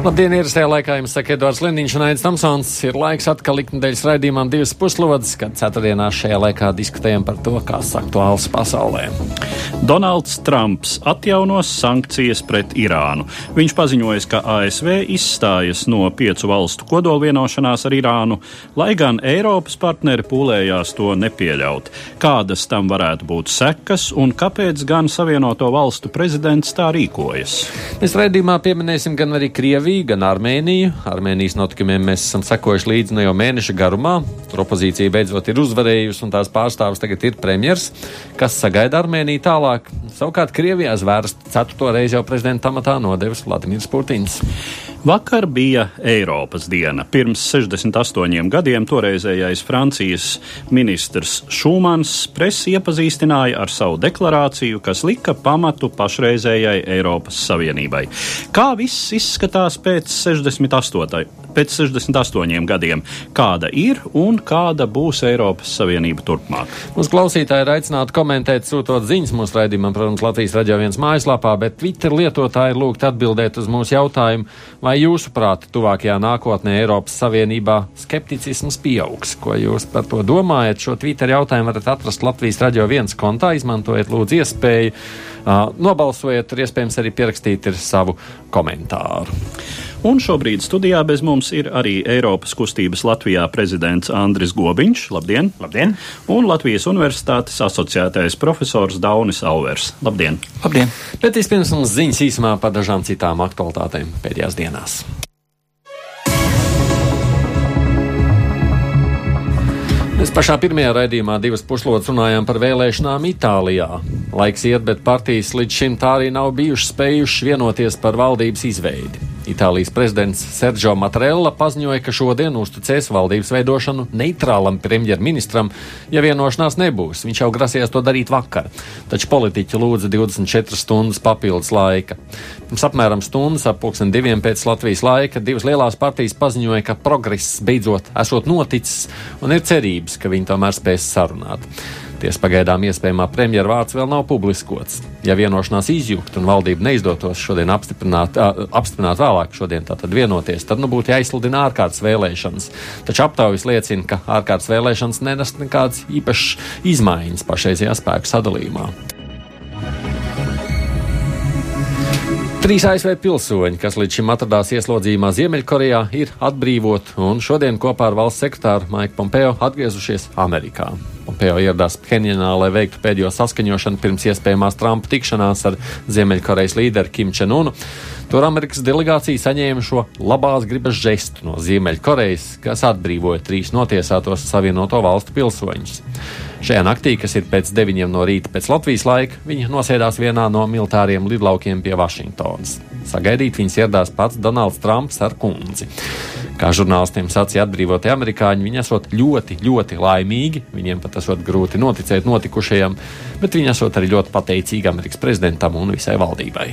Labdien, ierastajā laikā jums saka Edvards Liniņš un Aits Tamsons. Ir laiks atkal liknedēļas raidījumam divas puslodes, kad ceturtdienā šajā laikā diskutējam par to, kas aktuāls pasaulē. Donalds Trumps atjaunos sankcijas pret Irānu. Viņš paziņoja, ka ASV izstājas no piecu valstu kodolvienošanās ar Irānu, lai gan Eiropas partneri pūlējās to nepieļaut. Kādas tam varētu būt sekas un kāpēc gan Savienoto valstu prezidents tā rīkojas? Mēs raidījumā pieminēsim gan arī Krieviju, gan Armēniju. Armēnijas notikumiem mēs esam sekojuši līdzi no jau mēneša garumā. Tur opozīcija beidzot ir uzvarējusi un tās pārstāvis tagad ir premjers. Kas sagaida Armēniju tālāk? Savukārt Krievijā zvērst ceturto reizi jau prezidenta amatā nodevis Vladimirs Putins. Vakar bija Eiropas diena. Pirms 68 gadiem toreizējais Francijas ministrs Šumans presi iepazīstināja ar savu deklarāciju, kas lika pamatu pašreizējai Eiropas Savienībai. Kā viss izskatās pēc 68. Pēc 68 gadiem, kāda ir un kāda būs Eiropas Savienība turpmāk? Mūsu klausītāji ir aicināti komentēt, sūtot ziņas mūsu raidījumam, protams, Latvijas raidījā viens mājaslapā, bet Twitter lietotāji ir lūgti atbildēt uz mūsu jautājumu, vai jūsuprāt, tuvākajā nākotnē Eiropas Savienībā skepticisms pieaugs. Ko jūs par to domājat? Šo Twitter jautājumu varat atrast Latvijas raidījā viens kontā, izmantojiet lūdzu iespēju, nobalsojiet, tur iespējams arī pierakstīt savu komentāru. Un šobrīd studijā bez mums ir arī Eiropas kustības Latvijā prezidents Andris Gobiņš. Labdien! Labdien! Un Latvijas Universitātes asociētais profesors Daunis Auvers. Labdien! Labdien! Bet vispirms mums ziņas īsumā par dažām citām aktualitātēm pēdējās dienās. Mēs pašā pirmajā raidījumā divas puslodes runājām par vēlēšanām Itālijā. Laiks iet, bet partijas līdz šim tā arī nav bijušas spējušas vienoties par valdības izveidi. Itālijas prezidents Sergio Matrella paziņoja, ka šodien uzticēs valdības veidošanu neitrālam premjerministram, ja vienošanās nebūs. Viņš jau grasījās to darīt vakar, taču politiķi lūdza 24 stundas papildus laika. Pirms apmēram stundas, ap pusdien diviem pēc Latvijas laika, divas lielās partijas paziņoja, ka progress beidzot esot noticis un ir cerības, ka viņi tomēr spēs sarunāt. Tiesa pagaidām iespējamā premjera vārds vēl nav publiskots. Ja vienošanās izjūgt un valdība neizdotos šodien apstiprināt, uh, apstiprināt vēlāk, šodien tātad vienoties, tad nu būtu jāizsludina ārkārtas vēlēšanas. Taču aptaujas liecina, ka ārkārtas vēlēšanas nenes nekādas īpašas izmaiņas pašreizajā spēku sadalījumā. Trīs ASV pilsoņi, kas līdz šim atradās ieslodzījumā Ziemeļkorejā, ir atbrīvoti un šodien kopā ar valsts sekretāru Maiku Pompeo atgriezušies Amerikā. Pompeo ieradās Phenjanā, lai veiktu pēdējo saskaņošanu pirms iespējamās Trumpa tikšanās ar Ziemeļkorejas līderi Kim Čenunu. Tur Amerikas delegācija saņēma šo labās gribas žestu no Ziemeļkorejas, kas atbrīvoja trīs notiesātos Savienoto valstu pilsoņus. Šajā naktī, kas ir pēc 9 no rīta pēc Latvijas laika, viņi nosēdās vienā no militāriem lidlaukiem pie Vašingtonas. Sagaidīt viņas ieradās pats Donalds Trumps ar kundzi. Kā žurnālistiem sacīja atbrīvotie amerikāņi, viņi esot ļoti, ļoti laimīgi. Viņiem pat esot grūti noticēt notikušajam, bet viņi esot arī ļoti pateicīgi Amerikas prezidentam un visai valdībai.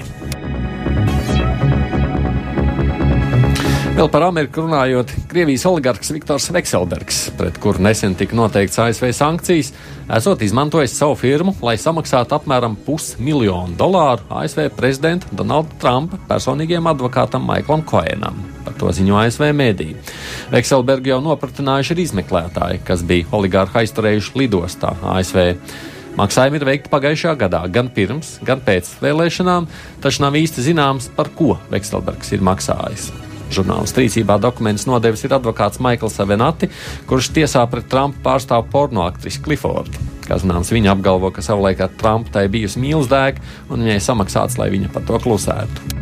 Vēl par Ameriku runājot, Krievijas oligarks Viktors Vekselbergs, pret kuru nesen tika noteikts ASV sankcijas, esot izmantojis savu firmu, lai samaksātu apmēram pusmiljonu dolāru ASV prezidenta Donalda Trumpa personīgiem advokātam Maiklam Koenam. Par to ziņo ASV mēdī. Vekselbergu jau nopratinājuši ir izmeklētāji, kas bija oligārha aizturējuši lidostā ASV. Maksājumi ir veikti pagājušajā gadā, gan pirms, gan pēc vēlēšanām, taču nav īsti zināms, par ko Vekselbergs ir maksājis. Žurnālistu rīcībā dokumentus nodevis ir advokāts Maikls Avenati, kurš tiesā pret Trumpa pārstāv porno aktrisi Clifordu. Kā zināms, viņa apgalvo, ka savulaik ar Trumpu tai bijusi mīlestība un viņai samaksāts, lai viņa par to klusētu.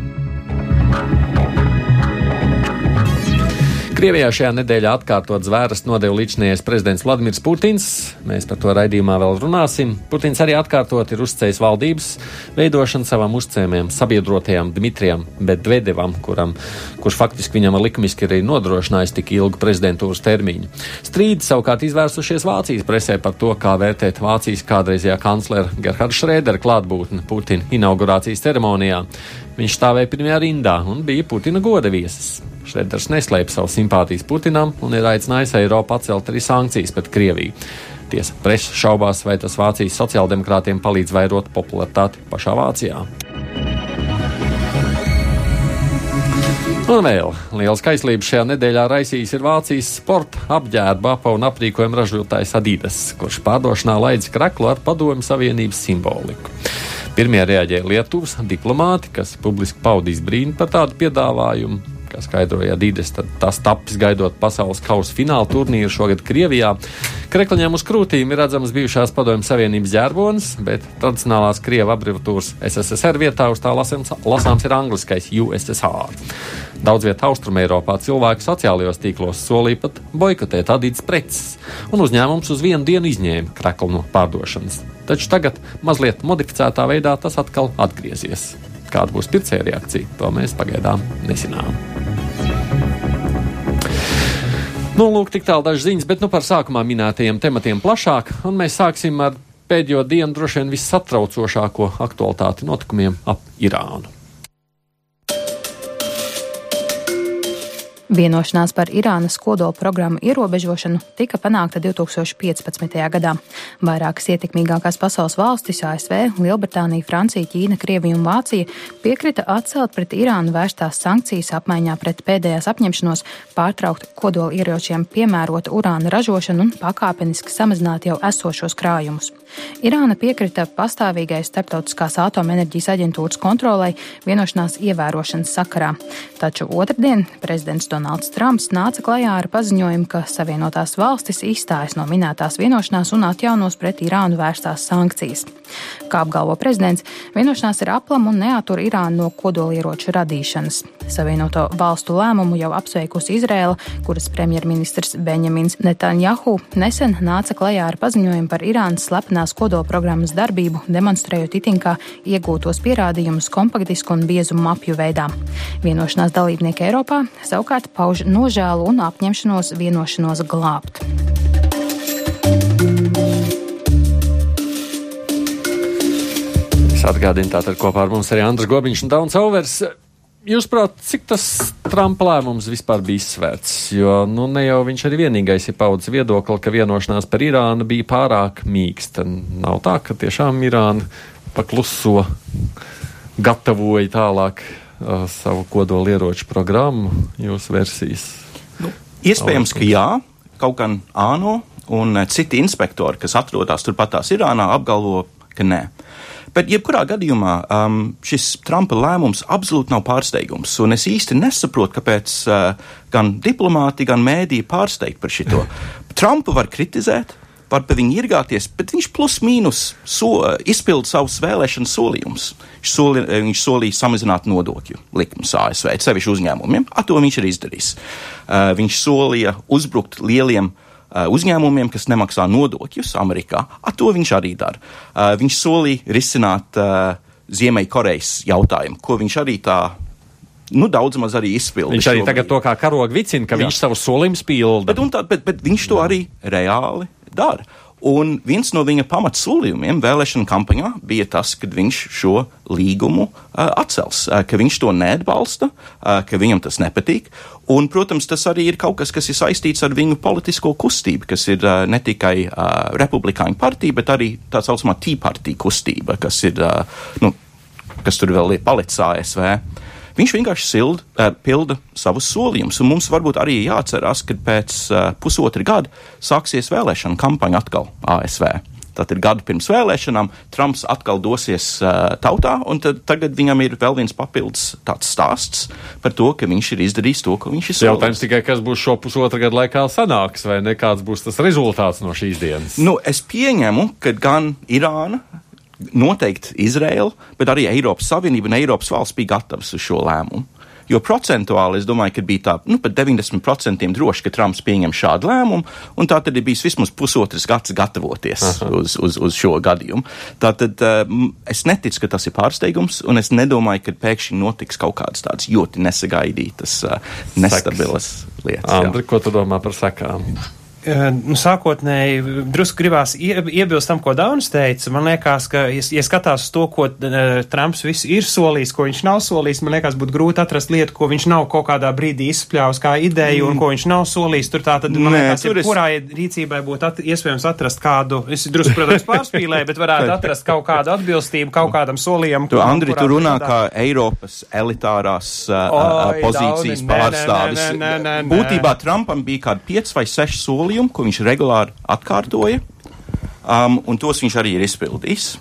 Krievijā šajā nedēļā atkārtot zvēras nodevu līdzinājais prezidents Vladimirs Putins. Mēs par to raidījumā vēl runāsim. Putins arī atkārtot ir uzcējis valdības veidošanu savam uzcēmējam, sabiedrotajam Dmitrijam Bedvedevam, kuram, kurš faktiski viņam likumiski arī nodrošinājis tik ilgu prezidentūras termiņu. Strīdi savukārt izvērsušies Vācijas presē par to, kā vērtēt Vācijas kādreizējā kanclera Gerharda Šrēdera klātbūtni Putina inaugurācijas ceremonijā. Viņš stāvēja pirmajā rindā un bija Putina goda viesis. Šreders neslēpj savu simpātijas Putinam un ir aicinājis Eiropu atcelt arī sankcijas pret Krieviju. Tiesa presa šaubās, vai tas Vācijas sociāldemokrātiem palīdz vairot popularitāti pašā Vācijā. Un vēl liels kaislības šajā nedēļā raisījis ir Vācijas sporta apģērba apa un aprīkojuma ražotājs Adidas, kurš pārdošanā laidz kraklu ar padomju savienības simboliku. Pirmie reaģēja Lietuvas diplomāti, kas publiski paudīs brīnu par tādu piedāvājumu kā skaidroja Dīdes, tad tas tapis gaidot pasaules kausa fināla turnīru šogad Krievijā. Krekliņām uz krūtīm ir redzams bijušās padomju savienības ģērbonis, bet tradicionālās krievu abreviatūras SSSR vietā uz tā lasāms, lasāms ir angliskais USSR. Daudz vietā Austrum Eiropā cilvēku sociālajos tīklos solīja pat boikotēt adītas preces, un uzņēmums uz vienu dienu izņēma kreklu no pārdošanas. Taču tagad, mazliet modificētā veidā, tas atkal atgriezies. Kāda būs pircēja reakcija, to mēs pagaidām nezinām. Nu, lūk, tik tālu dažas ziņas, bet nu par sākumā minētajiem tematiem plašāk, un mēs sāksim ar pēdējo dienu droši vien vissatraucošāko aktualitāti notikumiem ap Irānu. Vienošanās par Irānas kodola programmu ierobežošanu tika panākta 2015. gadā. Vairākas ietekmīgākās pasaules valstis - ASV, Lielbritānija, Francija, Ķīna, Krievija un Vācija - piekrita atcelt pret Irānu vērstās sankcijas apmaiņā pret pēdējās apņemšanos pārtraukt kodola ieročiem piemērotu urāna ražošanu un pakāpeniski samazināt jau esošos krājumus. Irāna piekrita pastāvīgai starptautiskās atomenerģijas aģentūras kontrolai vienošanās ievērošanas sakarā, taču otrdien prezidents Donalds Trumps nāca klajā ar paziņojumu, ka Savienotās valstis izstājas no minētās vienošanās un atjaunos pret Irānu vērstās sankcijas. Kā apgalvo prezidents, vienošanās ir aplama un neatur Irānu no kodolieroču radīšanas. Savienoto valstu lēmumu jau apsveikusi Izrēla, kuras premjerministrs Benjamins Netanjahu nesen nāca klajā ar paziņojumu par Irānas slepenās kodolprogrammas darbību, demonstrējot itinkā iegūtos pierādījumus kompaktisku un biezu mapju veidā. Vienošanās dalībnieki Eiropā savukārt pauž nožēlu un apņemšanos vienošanos glābt. Es atgādinu, tātad kopā ar mums arī Andris Gobiņš un Dauns Auvers. Jūsuprāt, cik tas Trumpa lēmums vispār bija izsvērts? Jo nu, ne jau viņš arī vienīgais ir paudzis viedokli, ka vienošanās par Irānu bija pārāk mīksta. Nav tā, ka tiešām Irāna pakluso gatavoja tālāk uh, savu kodolieroču programmu, jūsu versijas? Nu, iespējams, ka jā, kaut gan ANO un citi inspektori, kas atrodas turpatās Irānā, apgalvo, ka nē. Bet, jebkurā gadījumā, um, šis Trumpa lēmums absolūti nav pārsteigums. Un es īsti nesaprotu, kāpēc uh, gan diplomāti, gan mēdīji pārsteigti par šito. Trumpu var kritizēt, var par viņu irgāties, bet viņš plus mīnus so, izpilda savus vēlēšanu solījumus. Viņš, soli, viņš solīja samazināt nodokļu likumus ASV, sevišķi uzņēmumiem. Ar to viņš ir izdarījis. Uh, viņš solīja uzbrukt lieliem uh, uzņēmumiem, kas nemaksā nodokļus Amerikā. Ar to viņš arī dara. Uh, viņš solīja risināt uh, Ziemeļkorejas jautājumu, ko viņš arī tā nu, daudz maz arī izpildīja. Viņš arī tagad to kā karogu vicina, ka Jā. viņš savu solījumu pilda. Bet, tā, bet, bet viņš to arī reāli dara. Un viens no viņa pamatsolījumiem vēlēšana kampaņā bija tas, ka viņš šo līgumu uh, atcels, uh, ka viņš to neatbalsta, uh, ka viņam tas nepatīk. Un, protams, tas arī ir kaut kas, kas ir saistīts ar viņu politisko kustību, kas ir uh, ne tikai uh, republikāņu partija, bet arī tā saucamā Party kustība, kas, ir, uh, nu, kas tur vēl ir palicis ASV. Viņš vienkārši sild, uh, pilda savus solījumus. Un mums varbūt arī jāatcerās, ka pēc uh, pusotra gada sāksies vēlēšana kampaņa atkal ASV. Tātad gadu pirms vēlēšanām Trumps atkal dosies uh, tautā, un tad, tagad viņam ir vēl viens papildus tāds stāsts par to, ka viņš ir izdarījis to, ko viņš ir solījis. Jautājums tikai, kas būs šo pusotra gadu laikā sanāks, vai nekāds būs tas rezultāts no šīs dienas? Nu, es pieņemu, ka gan Irāna, noteikti Izraela, bet arī Eiropas Savienība un Eiropas valsts bija gatavas uz šo lēmumu. Jo procentuāli es domāju, ka bija tā, nu, pat 90% droši, ka Trumps pieņem šādu lēmumu, un tā tad ir bijis vismaz pusotrs gads gatavoties Aha. uz, uz, uz šo gadījumu. Tā tad uh, es neticu, ka tas ir pārsteigums, un es nedomāju, ka pēkšņi notiks kaut kādas tādas ļoti nesagaidītas, uh, nestabilas lietas. Andri, ko tu domā par sekām? Eh, nu, sākotnēji drusku gribās iebilst tam, ko Daunis teica. Man liekas, ka, ja, ja skatās to, ko uh, Trumps visu ir solījis, ko viņš nav solījis, man liekas, būtu grūti atrast lietu, ko viņš nav kaut kādā brīdī izspļāvis kā ideju mm. un ko viņš nav solījis. Tur tā tad, man Nē, liekas, ir, es... kurā rīcībai būtu at, iespējams atrast kādu, es drusku, protams, pārspīlēju, bet varētu atrast kaut kādu atbilstību kaut kādam solījumam. Tu, Andri, tu runā kā Eiropas elitārās uh, Oi, pozīcijas pārstāvis. Būtībā Trumpam bija kādi 5 vai 6 solījumi solījumu, ko viņš regulāri atkārtoja, um, un tos viņš arī ir izpildījis.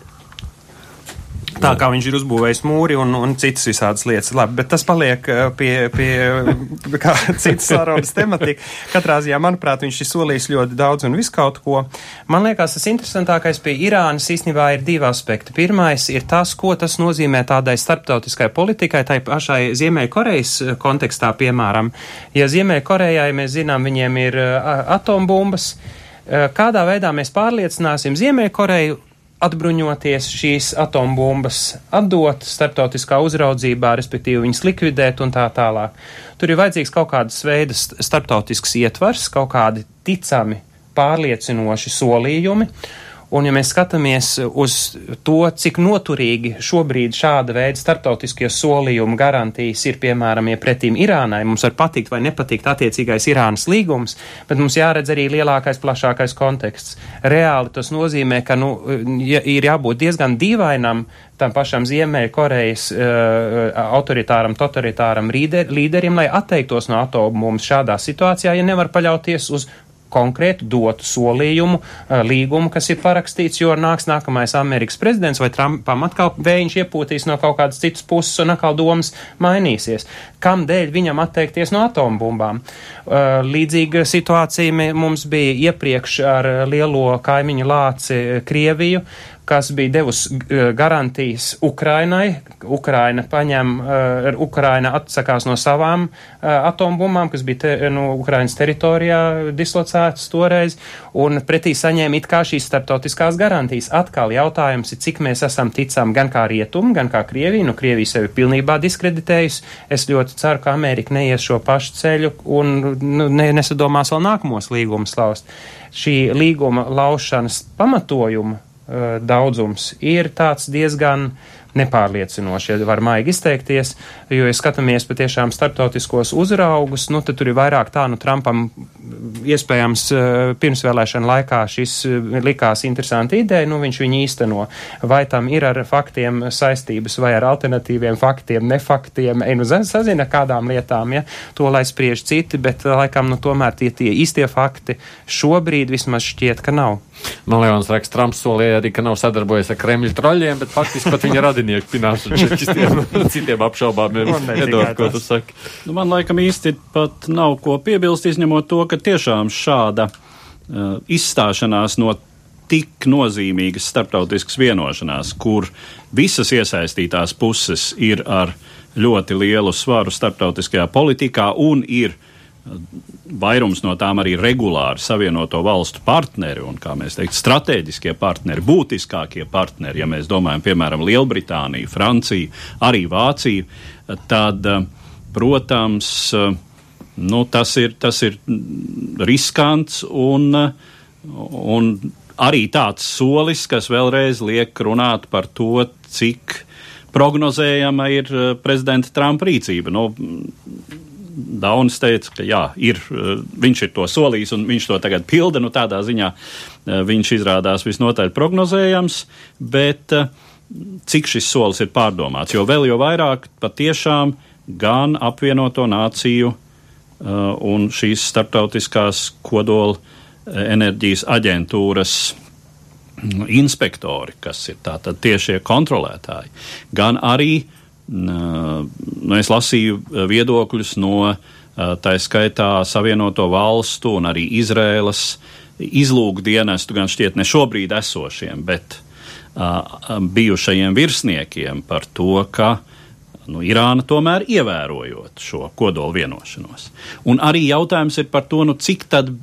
Tā kā viņš ir uzbūvējis mūri un, un citas visādas lietas. Labi, bet tas paliek uh, pie, pie kā citas sarunas tematika. Katrā ziņā, manuprāt, viņš ir solījis ļoti daudz un viskaut ko. Man liekas, tas interesantākais pie Irānas īstenībā ir divi aspekti. Pirmais ir tas, ko tas nozīmē tādai starptautiskai politikai, tai pašai Ziemeļkorejas uh, kontekstā, piemēram. Ja Ziemeļkorejai mēs zinām, viņiem ir uh, atombumbas, kādā veidā mēs pārliecināsim Ziemeļkoreju atbruņoties šīs atombumbas, atdot starptautiskā uzraudzībā, respektīvi viņas likvidēt un tā tālāk. Tur ir vajadzīgs kaut kādas veidas starptautisks ietvars, kaut kādi ticami, pārliecinoši solījumi. Un, ja mēs skatāmies uz to, cik noturīgi šobrīd šāda veida starptautiskie solījumi garantijas ir, piemēram, ja pretīm Irānai, mums var patikt vai nepatikt attiecīgais Irānas līgums, bet mums jāredz arī lielākais, plašākais konteksts. Reāli tas nozīmē, ka nu, ja, ir jābūt diezgan dīvainam tam pašam Ziemeļkorejas uh, autoritāram, totalitāram līderim, lai atteiktos no atomu mums šādā situācijā, ja nevar paļauties uz konkrētu dotu solījumu, eh, līgumu, kas ir parakstīts, jo nāks nākamais Amerikas prezidents vai Trumpam atkal vējš iepūtīs no kaut kādas citas puses un atkal domas mainīsies. Kam dēļ viņam atteikties no atombumbām? Eh, līdzīga situācija mums bija iepriekš ar lielo kaimiņu lāci Krieviju kas bija devusi eh, garantijas Ukrainai. Ukraina paņem, uh, Ukraina atsakās no savām uh, atombumbām, kas bija te, no Ukrainas teritorijā dislocētas toreiz, un pretī saņēma it kā šīs starptautiskās garantijas. Atkal jautājums ir, cik mēs esam ticami gan kā rietumi, gan kā Krievija. Nu, Krievija sevi pilnībā diskreditējusi. Es ļoti ceru, ka Amerika neies šo pašu ceļu un nu, ne, nesadomās vēl nākamos līgumus laust. Šī līguma laušanas pamatojuma Eh, daudzums ir tāds diezgan nepārliecinoši, ja var maigi izteikties, jo, ja skatāmies patiešām starptautiskos uzraugus, nu, tad tur ir vairāk tā, nu, Trumpam iespējams eh, pirmsvēlēšana laikā šis eh, likās interesanti ideja, nu, viņš viņu īsteno. Vai tam ir ar faktiem saistības vai ar alternatīviem faktiem, nefaktiem, ej, nu, sazina kādām lietām, ja, to lai spriež citi, bet laikam, nu, tomēr tie, tie īstie fakti šobrīd vismaz šķiet, ka nav. Man liekas, Trumps solīja arī, ka nav sadarbojies ar Kremļa troļļiem, bet faktiski pat viņa radinieki pināšu un čekistiem citiem apšaubāmiem. Edvard, ko tu saki? Nu, man laikam īsti pat nav ko piebilst, izņemot to, ka tiešām šāda uh, izstāšanās no tik nozīmīgas starptautiskas vienošanās, kur visas iesaistītās puses ir ar ļoti lielu svaru starptautiskajā politikā un ir uh, vairums no tām arī regulāri savienoto valstu partneri un, kā mēs teikt, strateģiskie partneri, būtiskākie partneri, ja mēs domājam, piemēram, Lielbritāniju, Franciju, arī Vāciju, tad, protams, nu, tas, ir, tas ir riskants un, un arī tāds solis, kas vēlreiz liek runāt par to, cik prognozējama ir prezidenta Trumpa rīcība. Nu, Daunis teica, ka jā, ir, eh, viņš ir to solījis un viņš to tagad pilda. Nu, tādā ziņā eh, viņš izrādās visnotaļ prognozējams, bet eh, cik šis solis ir pārdomāts, jo vēl jau vairāk patiešām gan apvienoto nāciju un šīs starptautiskās kodola enerģijas aģentūras mm, inspektori, kas ir tātad tiešie kontrolētāji, gan arī uh, nu, es lasīju viedokļus no tā skaitā Savienoto valstu un arī Izrēlas izlūkdienestu, gan šķiet ne šobrīd esošiem, bet uh, bijušajiem virsniekiem par to, ka Nu, Irāna tomēr ievērojot šo kodolu vienošanos. Un arī jautājums ir par to, nu, cik tad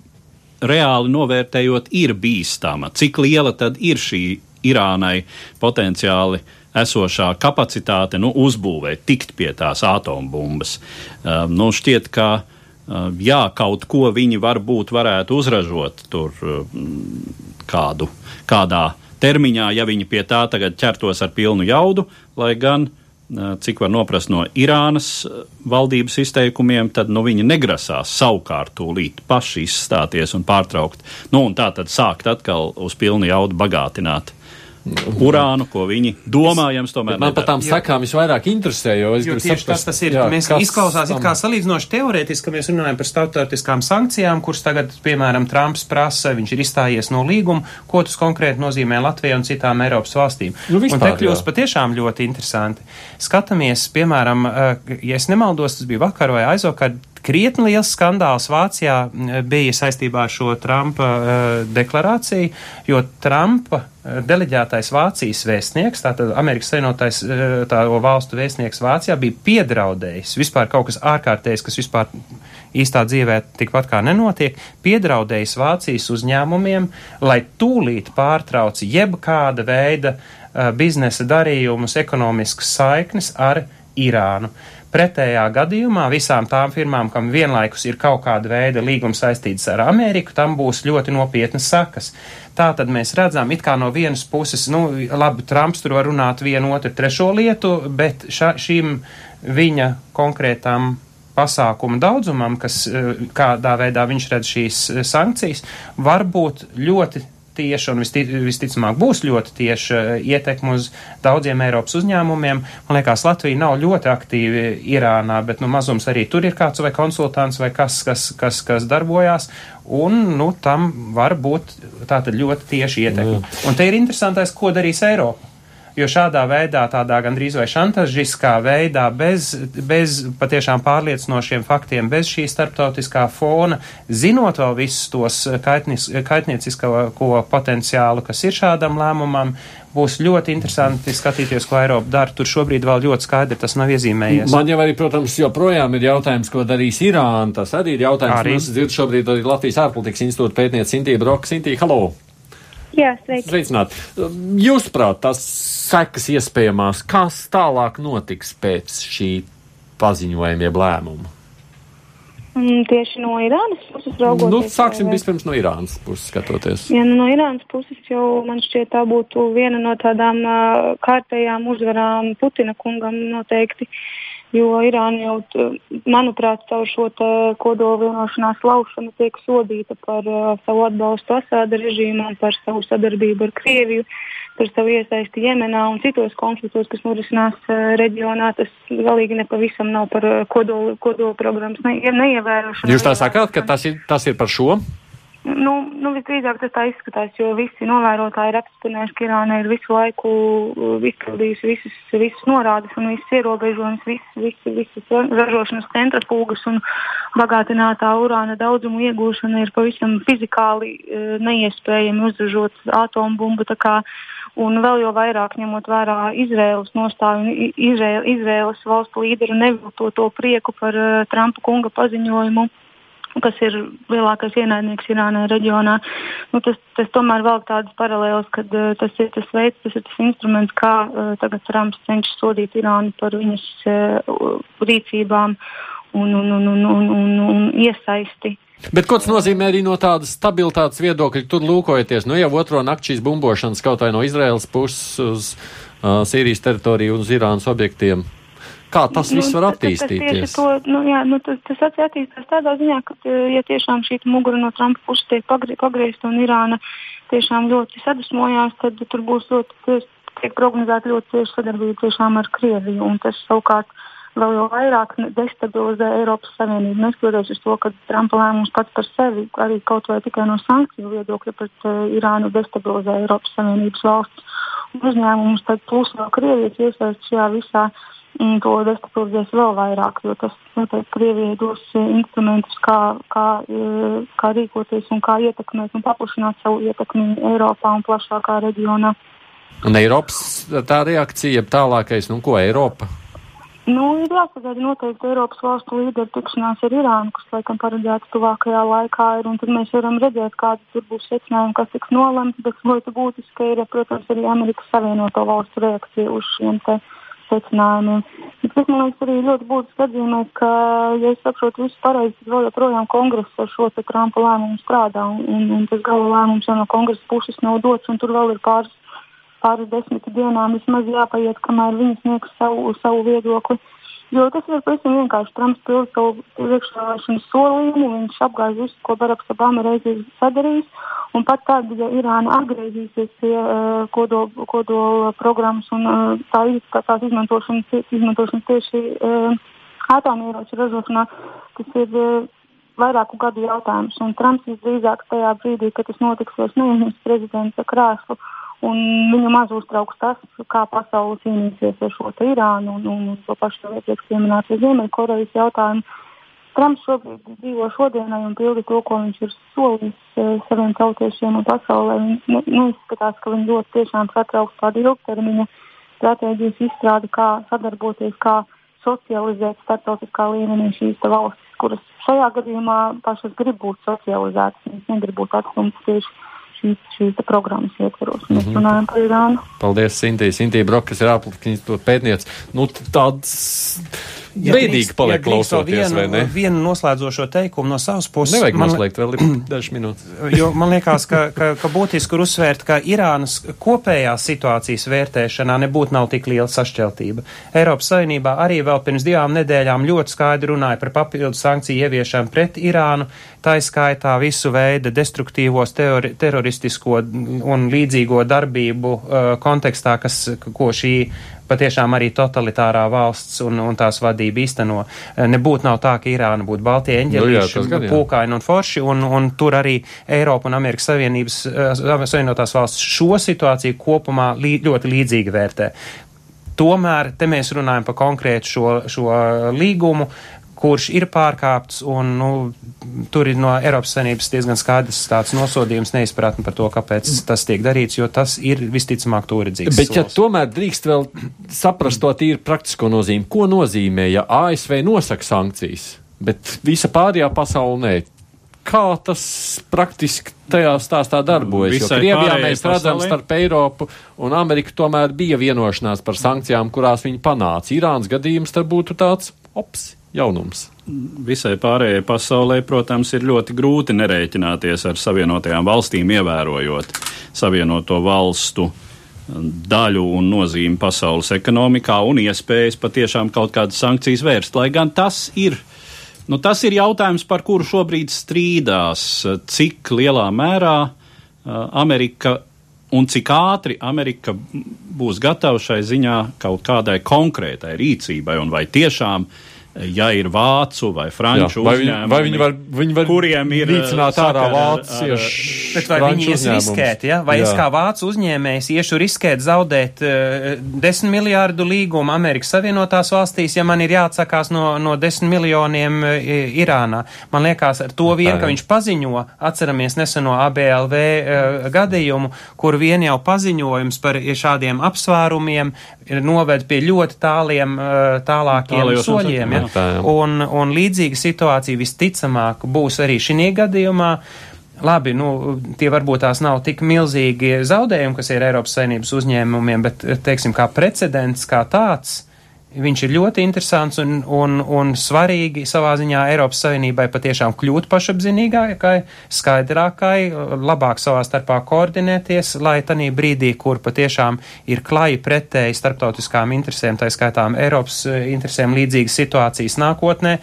reāli novērtējot ir bīstama, cik liela tad ir šī Irānai potenciāli esošā kapacitāte nu, uzbūvēt, tikt pie tās atombumbas. Uh, nu, šķiet, ka uh, jā, kaut ko viņi varbūt varētu uzražot tur uh, kādu, kādā termiņā, ja viņi pie tā tagad ķertos ar pilnu jaudu, lai gan cik var noprast no Irānas valdības izteikumiem, tad nu, viņi negrasās savukārt tūlīt paši izstāties un pārtraukt. Nu, un tā tad sākt atkal uz pilnu jaudu bagātināt urānu, ko viņi domājams tomēr. Man par tām sekām visvairāk interesē, jo es jo gribu saprast, tas, tas ir. jā, mēs kas izklausās it kā salīdzinoši teorētiski, ka mēs runājam par starptautiskām sankcijām, kuras tagad, piemēram, Trumps prasa, viņš ir izstājies no līguma, ko tas konkrēti nozīmē Latvijai un citām Eiropas valstīm. Nu, un vispār, te kļūst patiešām ļoti interesanti. Skatāmies, piemēram, eh, ja es nemaldos, tas bija vakar vai aizvakar, krietni liels skandāls Vācijā mm, bija saistībā ar šo Trumpa uh, deklarāciju, jo Trumpa uh, deleģētais Vācijas vēstnieks, tātad Amerikas Savienotais uh, tā valstu vēstnieks Vācijā, bija piedraudējis vispār kaut kas ārkārtējs, kas vispār īstā dzīvē tikpat kā nenotiek, piedraudējis Vācijas uzņēmumiem, lai tūlīt pārtrauc jebkāda veida uh, biznesa darījumus, ekonomiskas saiknes ar Irānu. Pretējā gadījumā visām tām firmām, kam vienlaikus ir kaut kāda veida līgums saistīts ar Ameriku, tam būs ļoti nopietnas sakas. Tā tad mēs redzam, it kā no vienas puses, nu, labi, Trumps tur var runāt vienu, otru, trešo lietu, bet ša, šīm viņa konkrētām pasākumu daudzumam, kas eh, kādā veidā viņš redz šīs eh, sankcijas, var būt ļoti tieši un visti, visticamāk būs ļoti tieši uh, ietekme uz daudziem Eiropas uzņēmumiem. Man liekas, Latvija nav ļoti aktīvi Irānā, bet nu, mazums arī tur ir kāds vai konsultants vai kas, kas, kas, kas darbojās. Un nu, tam var būt tātad ļoti tieši ietekme. Un te ir interesantais, ko darīs Eiropa. Jo šādā veidā, tādā gandrīz vai šantažiskā veidā, bez, bez patiešām pārliecinošiem faktiem, bez šī starptautiskā fona, zinot vēl visus tos kaitnis, kaitniecisko potenciālu, kas ir šādam lēmumam, būs ļoti interesanti skatīties, ko Eiropa dara. Tur šobrīd vēl ļoti skaidri tas nav iezīmējies. Man jau arī, protams, joprojām ir jautājums, ko darīs Irāna. Tas arī ir jautājums, kas dzird šobrīd arī Latvijas ārpolitikas institūta pētniece Sintīja Broka. Sintīja, halo! Jā, sveiki. Sveicināt! Jūsuprāt, tas sekas iespējamās, kas tālāk notiks pēc šī paziņojuma jeb lēmuma? Mm, tieši no Irānas puses raugoties. Nu, sāksim vispirms no Irānas puses skatoties. Ja, nu, no Irānas puses jau man šķiet tā būtu viena no tādām uh, kārtējām uzvarām Putina kungam noteikti, jo Irāna jau, manuprāt, caur šo te kodola vienošanās laušanu tiek sodīta par uh, savu atbalstu Asāda režīmam, par savu sadarbību ar Krieviju, par savu iesaisti Jemenā un citos konfliktos, kas norisinās uh, reģionā. Tas galīgi nepavisam nav par uh, kodola, kodola programmas ne, neievērošanu. Jūs tā sakāt, ka tas ir, tas ir par šo? Nu, nu visdrīzāk tas tā izskatās, jo visi novērotāji ir apstiprinājuši, ka Irāna ir visu laiku uh, izpildījusi visas, visas norādes un visas ierobežojumus, visas, visas, visas ražošanas centrafūgas un bagātinātā urāna daudzumu iegūšana ir pavisam fizikāli uh, neiespējami uzražot atombumbu. Un vēl jau vairāk ņemot vērā Izraēlas nostāju Izraēlas valstu līderu neviltoto prieku par uh, Trumpa kunga paziņojumu kas ir lielākais ienaidnieks Irānai reģionā. Nu, tas, tas tomēr vēl tādas paralēlas, ka uh, tas ir tas veids, tas ir tas instruments, kā uh, tagad Trumps cenšas sodīt Irānu par viņas uh, rīcībām un, un, un, un, un, un, un iesaisti. Bet ko tas nozīmē arī no tādas stabilitātes viedokļa, tur lūkojoties, nu jau otro nakti šīs bumbošanas kaut vai no Izraēlas puses uz uh, Sīrijas teritoriju un uz Irānas objektiem? Kā tas viss var Nu, tas- tas attīstīties? To, nu, jā, nu, tas, tas attīstās tādā ziņā, ka, eh, ja tiešām šī mugura no Trumpa puses tiek pagri- pagriezta un Irāna tiešām ļoti sadusmojās, tad tur būs ļoti, tiek prognozēta ļoti cieša sadarbība tiešām ar Krieviju. Un tas savukārt vēl jau vairāk destabilizē Eiropas Savienību. Neskatoties uz to, ka Trumpa lēmums pats par sevi arī kaut vai tikai no sankciju viedokļa pret uh, Irānu destabilizē Eiropas Savienības valsts uzņēmumus, tad plus vēl Krievijas iesaist šajā visā mm, to destabilizēs vēl vairāk, jo tas noteikti Krievijai dos eh, instrumentus, kā, kā, eh, kā rīkoties un kā ietekmēt un paplašināt savu ietekmi Eiropā un plašākā reģionā. Un Eiropas tā reakcija, tālākais, nu ko Eiropa? Nu, ir jāsagaida noteikti Eiropas valstu līderu tikšanās ar Irānu, kas laikam paredzēta tuvākajā laikā ir, un tad mēs varam redzēt, kāda tur būs secinājuma, kas tiks nolemts, bet ļoti būtiski ir, protams, arī Amerikas Savienoto valstu reakcija uz šiem te secinājumiem. Bet tas, man liekas, arī ļoti būtiski atzīmēt, ka, ja es saprotu visu pareizi, tad vēl joprojām kongress ar šo Trumpa lēmumu strādā, un, un, un tas gala lēmums no kongresa puses nav dots, un tur vēl ir pāris pāris desmit dienām vismaz jāpaiet, kamēr viņi sniegs savu, savu viedokli. Jo tas ir pavisam vienkārši. Trumps pilda savu priekšvēlēšanu solījumu, viņš apgāž visu, ko Baraks Obama reiz ir sadarījis. Un pat tad, ja Irāna atgriezīsies pie uh, kodola kodola programmas un uh, tā, tās izmantošanas, izmantošanas tieši uh, atomieroču ražošanā, tas ir uh, vairāku gadu jautājums. Un Trumps visdrīzāk tajā brīdī, kad tas notiks, vairs neieņems prezidenta krēslu. Uh, Un viņu maz uztrauks tas, kā pasaule cīnīsies ar šo Irānu un, un, un to pašu iepriekš pieminēto Ziemeļkorejas jautājumu. Trumps šobrīd dzīvo šodienai un pilda to, ko viņš ir solījis e, saviem tautiešiem un pasaulē. Ne, neizskatās, ka viņi ļoti tiešām satrauks tādu ilgtermiņa stratēģijas izstrādi, kā sadarboties, kā socializēt starptautiskā līmenī šīs valstis, kuras šajā gadījumā pašas grib būt socializētas, viņas negrib būt atstumtas tieši šīs, šīs programmas ietvaros. Mēs mm -hmm. runājam par Irānu. Paldies, Sintī. Sintī Brokas ir ārpolitikas pētniece. Nu, tāds ja Bēdīgi paliek ja klausoties, vienu, vai ne? Vienu noslēdzošo teikumu no savas puses. Nevajag man, noslēgt vēl dažas minūtes. Jo man liekas, ka, ka, ka būtiski ir uzsvērt, ka Irānas kopējās situācijas vērtēšanā nebūtu nav tik liela sašķeltība. Eiropas Savienībā arī vēl pirms divām nedēļām ļoti skaidri runāja par papildu sankciju ieviešanu pret Irānu, tā izskaitā visu veidu destruktīvos teori, teroristisko un līdzīgo darbību uh, kontekstā, kas, ko šī patiešām arī totalitārā valsts un, un tās vadība īsteno. Uh, nebūtu nav tā, ka Irāna būtu Baltie eņģelīši, nu, pūkaini un forši, un, un tur arī Eiropa un Amerikas Savienības, uh, Savienotās valsts šo situāciju kopumā lī, ļoti līdzīgi vērtē. Tomēr te mēs runājam par konkrētu šo, šo līgumu, kurš ir pārkāpts, un nu, tur ir no Eiropas Savienības diezgan skaidrs tāds nosodījums, neizpratni par to, kāpēc tas tiek darīts, jo tas ir visticamāk turidzīgs. Bet, ja tomēr drīkst vēl saprast to tīri praktisko nozīmi, ko nozīmē, ja ASV nosaka sankcijas, bet visa pārējā pasaule nē. Kā tas praktiski tajā stāstā darbojas? Visai jo Krievijā mēs redzam pasaulē. starp Eiropu un Ameriku tomēr bija vienošanās par sankcijām, kurās viņi panāca. Irānas gadījums tad būtu tāds ops jaunums. Visai pārējai pasaulē, protams, ir ļoti grūti nerēķināties ar Savienotajām valstīm, ievērojot Savienoto valstu daļu un nozīmi pasaules ekonomikā un iespējas patiešām kaut kādas sankcijas vērst. Lai gan tas ir, nu, tas ir jautājums, par kuru šobrīd strīdās, cik lielā mērā Amerika un cik ātri Amerika būs gatava šai ziņā kaut kādai konkrētai rīcībai un vai tiešām uh, ja ir vācu vai franču vai uzņēmumi, vai viņi var, viņi var kuriem ir nīcināt ārā vācieši. Bet vai viņi ies riskēt, ja? Vai Jā. es kā vācu uzņēmējs iešu riskēt zaudēt uh, eh, 10 miljārdu līgumu Amerikas Savienotās valstīs, ja man ir jāatsakās no, no 10 miljoniem uh, Irānā? Man liekas, ar to vien, ka viņš paziņo, atceramies neseno ABLV uh, gadījumu, kur vien jau paziņojums par šādiem apsvērumiem noved pie ļoti tāliem, tālākiem Tālajos soļiem. Ja? Tā, jā. un, un līdzīga situācija visticamāk būs arī šī gadījumā. Labi, nu, tie varbūt tās nav tik milzīgi zaudējumi, kas ir Eiropas saimnības uzņēmumiem, bet, teiksim, kā precedents kā tāds, Viņš ir ļoti interesants un, un, un svarīgi savā ziņā Eiropas Savienībai patiešām kļūt pašapzinīgākai, skaidrākai, labāk savā starpā koordinēties, lai tanī brīdī, kur patiešām ir klaji pretēji starptautiskām interesēm, tā skaitām Eiropas eh, interesēm līdzīgas situācijas nākotnē,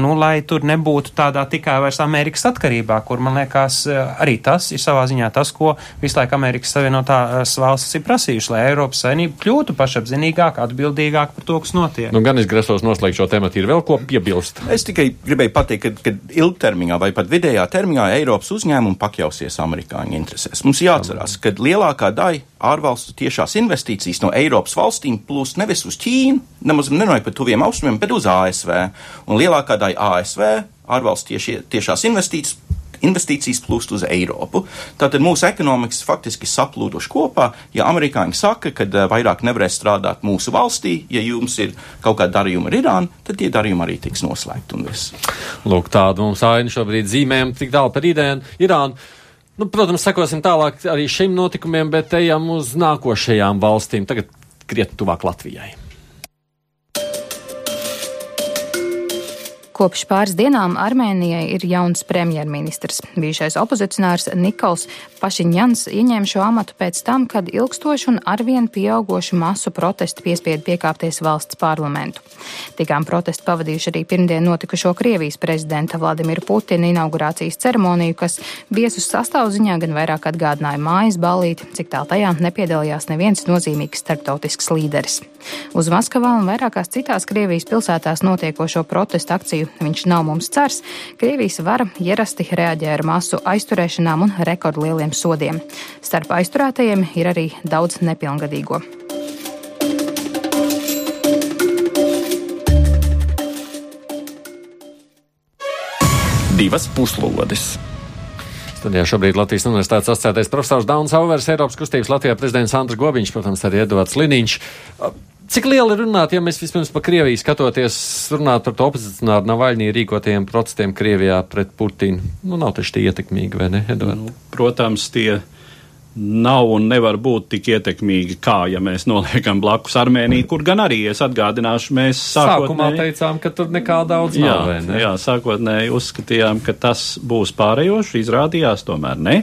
nu, lai tur nebūtu tādā tikai vairs Amerikas atkarībā, kur, man liekas, eh, arī tas ir savā ziņā tas, ko visu laiku Amerikas Savienotās valstis ir prasījuši, lai Eiropas Savienība kļūtu pašapzinīgāk, atbildīgāk par to, kas notiek. Nu, gan es grasos noslēgt šo tematu, ir vēl ko piebilst. Es tikai gribēju pateikt, ka, ka ilgtermiņā vai pat vidējā termiņā Eiropas uzņēmumi pakļausies amerikāņu interesēs. Mums jāatcerās, ka lielākā daļa ārvalstu tiešās investīcijas no Eiropas valstīm plūst nevis uz Ķīnu, nemaz nerunājot par tuviem austrumiem, bet uz ASV. Un lielākā daļa ASV ārvalstu tieši, tiešās investīcijas investīcijas plūst uz Eiropu. Tātad mūsu ekonomikas faktiski saplūduši kopā. Ja amerikāņi saka, ka uh, vairāk nevarēs strādāt mūsu valstī, ja jums ir kaut kāda darījuma ar Irānu, tad tie darījumi arī tiks noslēgti un viss. Lūk, tāda mums aina šobrīd zīmējam tik tālu par Irānu. Irānu. Nu, protams, sekosim tālāk arī šim notikumiem, bet ejam uz nākošajām valstīm. Tagad krietni tuvāk Latvijai. Kopš pāris dienām Armēnijai ir jauns premjerministrs. Bijušais opozicionārs Nikols Pašiņjans ieņēma šo amatu pēc tam, kad ilgstoši un arvien pieaugošu masu protestu piespiedu piekāpties valsts parlamentu. Tikām protestu pavadījuši arī pirmdien notikušo Krievijas prezidenta Vladimira Putina inaugurācijas ceremoniju, kas viesus sastāvziņā gan vairāk atgādināja mājas ballīti, cik tā tajā nepiedalījās neviens nozīmīgs starptautisks līderis. Uz Maskavā un vairākās citās Krievijas pilsētās notiekošo protestu akciju viņš nav mums cers, Krievijas vara ierasti reaģē ar masu aizturēšanām un rekordlieliem sodiem. Starp aizturētajiem ir arī daudz nepilngadīgo. Divas puslodes. Studijā šobrīd Latvijas Universitātes asociētais profesors Dauns Auvers, Eiropas kustības Latvijā prezidents Andris Gobiņš, protams, arī Edvards Liniņš. Cik liela ir runāt, ja mēs vispirms par Krieviju skatoties, runāt par to opozicionāru Navaļņī rīkotajiem protestiem Krievijā pret Putinu? Nu, nav taču tie ietekmīgi, vai ne, Edvard? Nu, protams, tie nav un nevar būt tik ietekmīgi, kā ja mēs noliekam blakus Armēniju, kur gan arī es atgādināšu, mēs sākumā teicām, ka tur nekā daudz jā, nav. Ne? Jā, sākotnēji uzskatījām, ka tas būs pārējoši, izrādījās tomēr ne.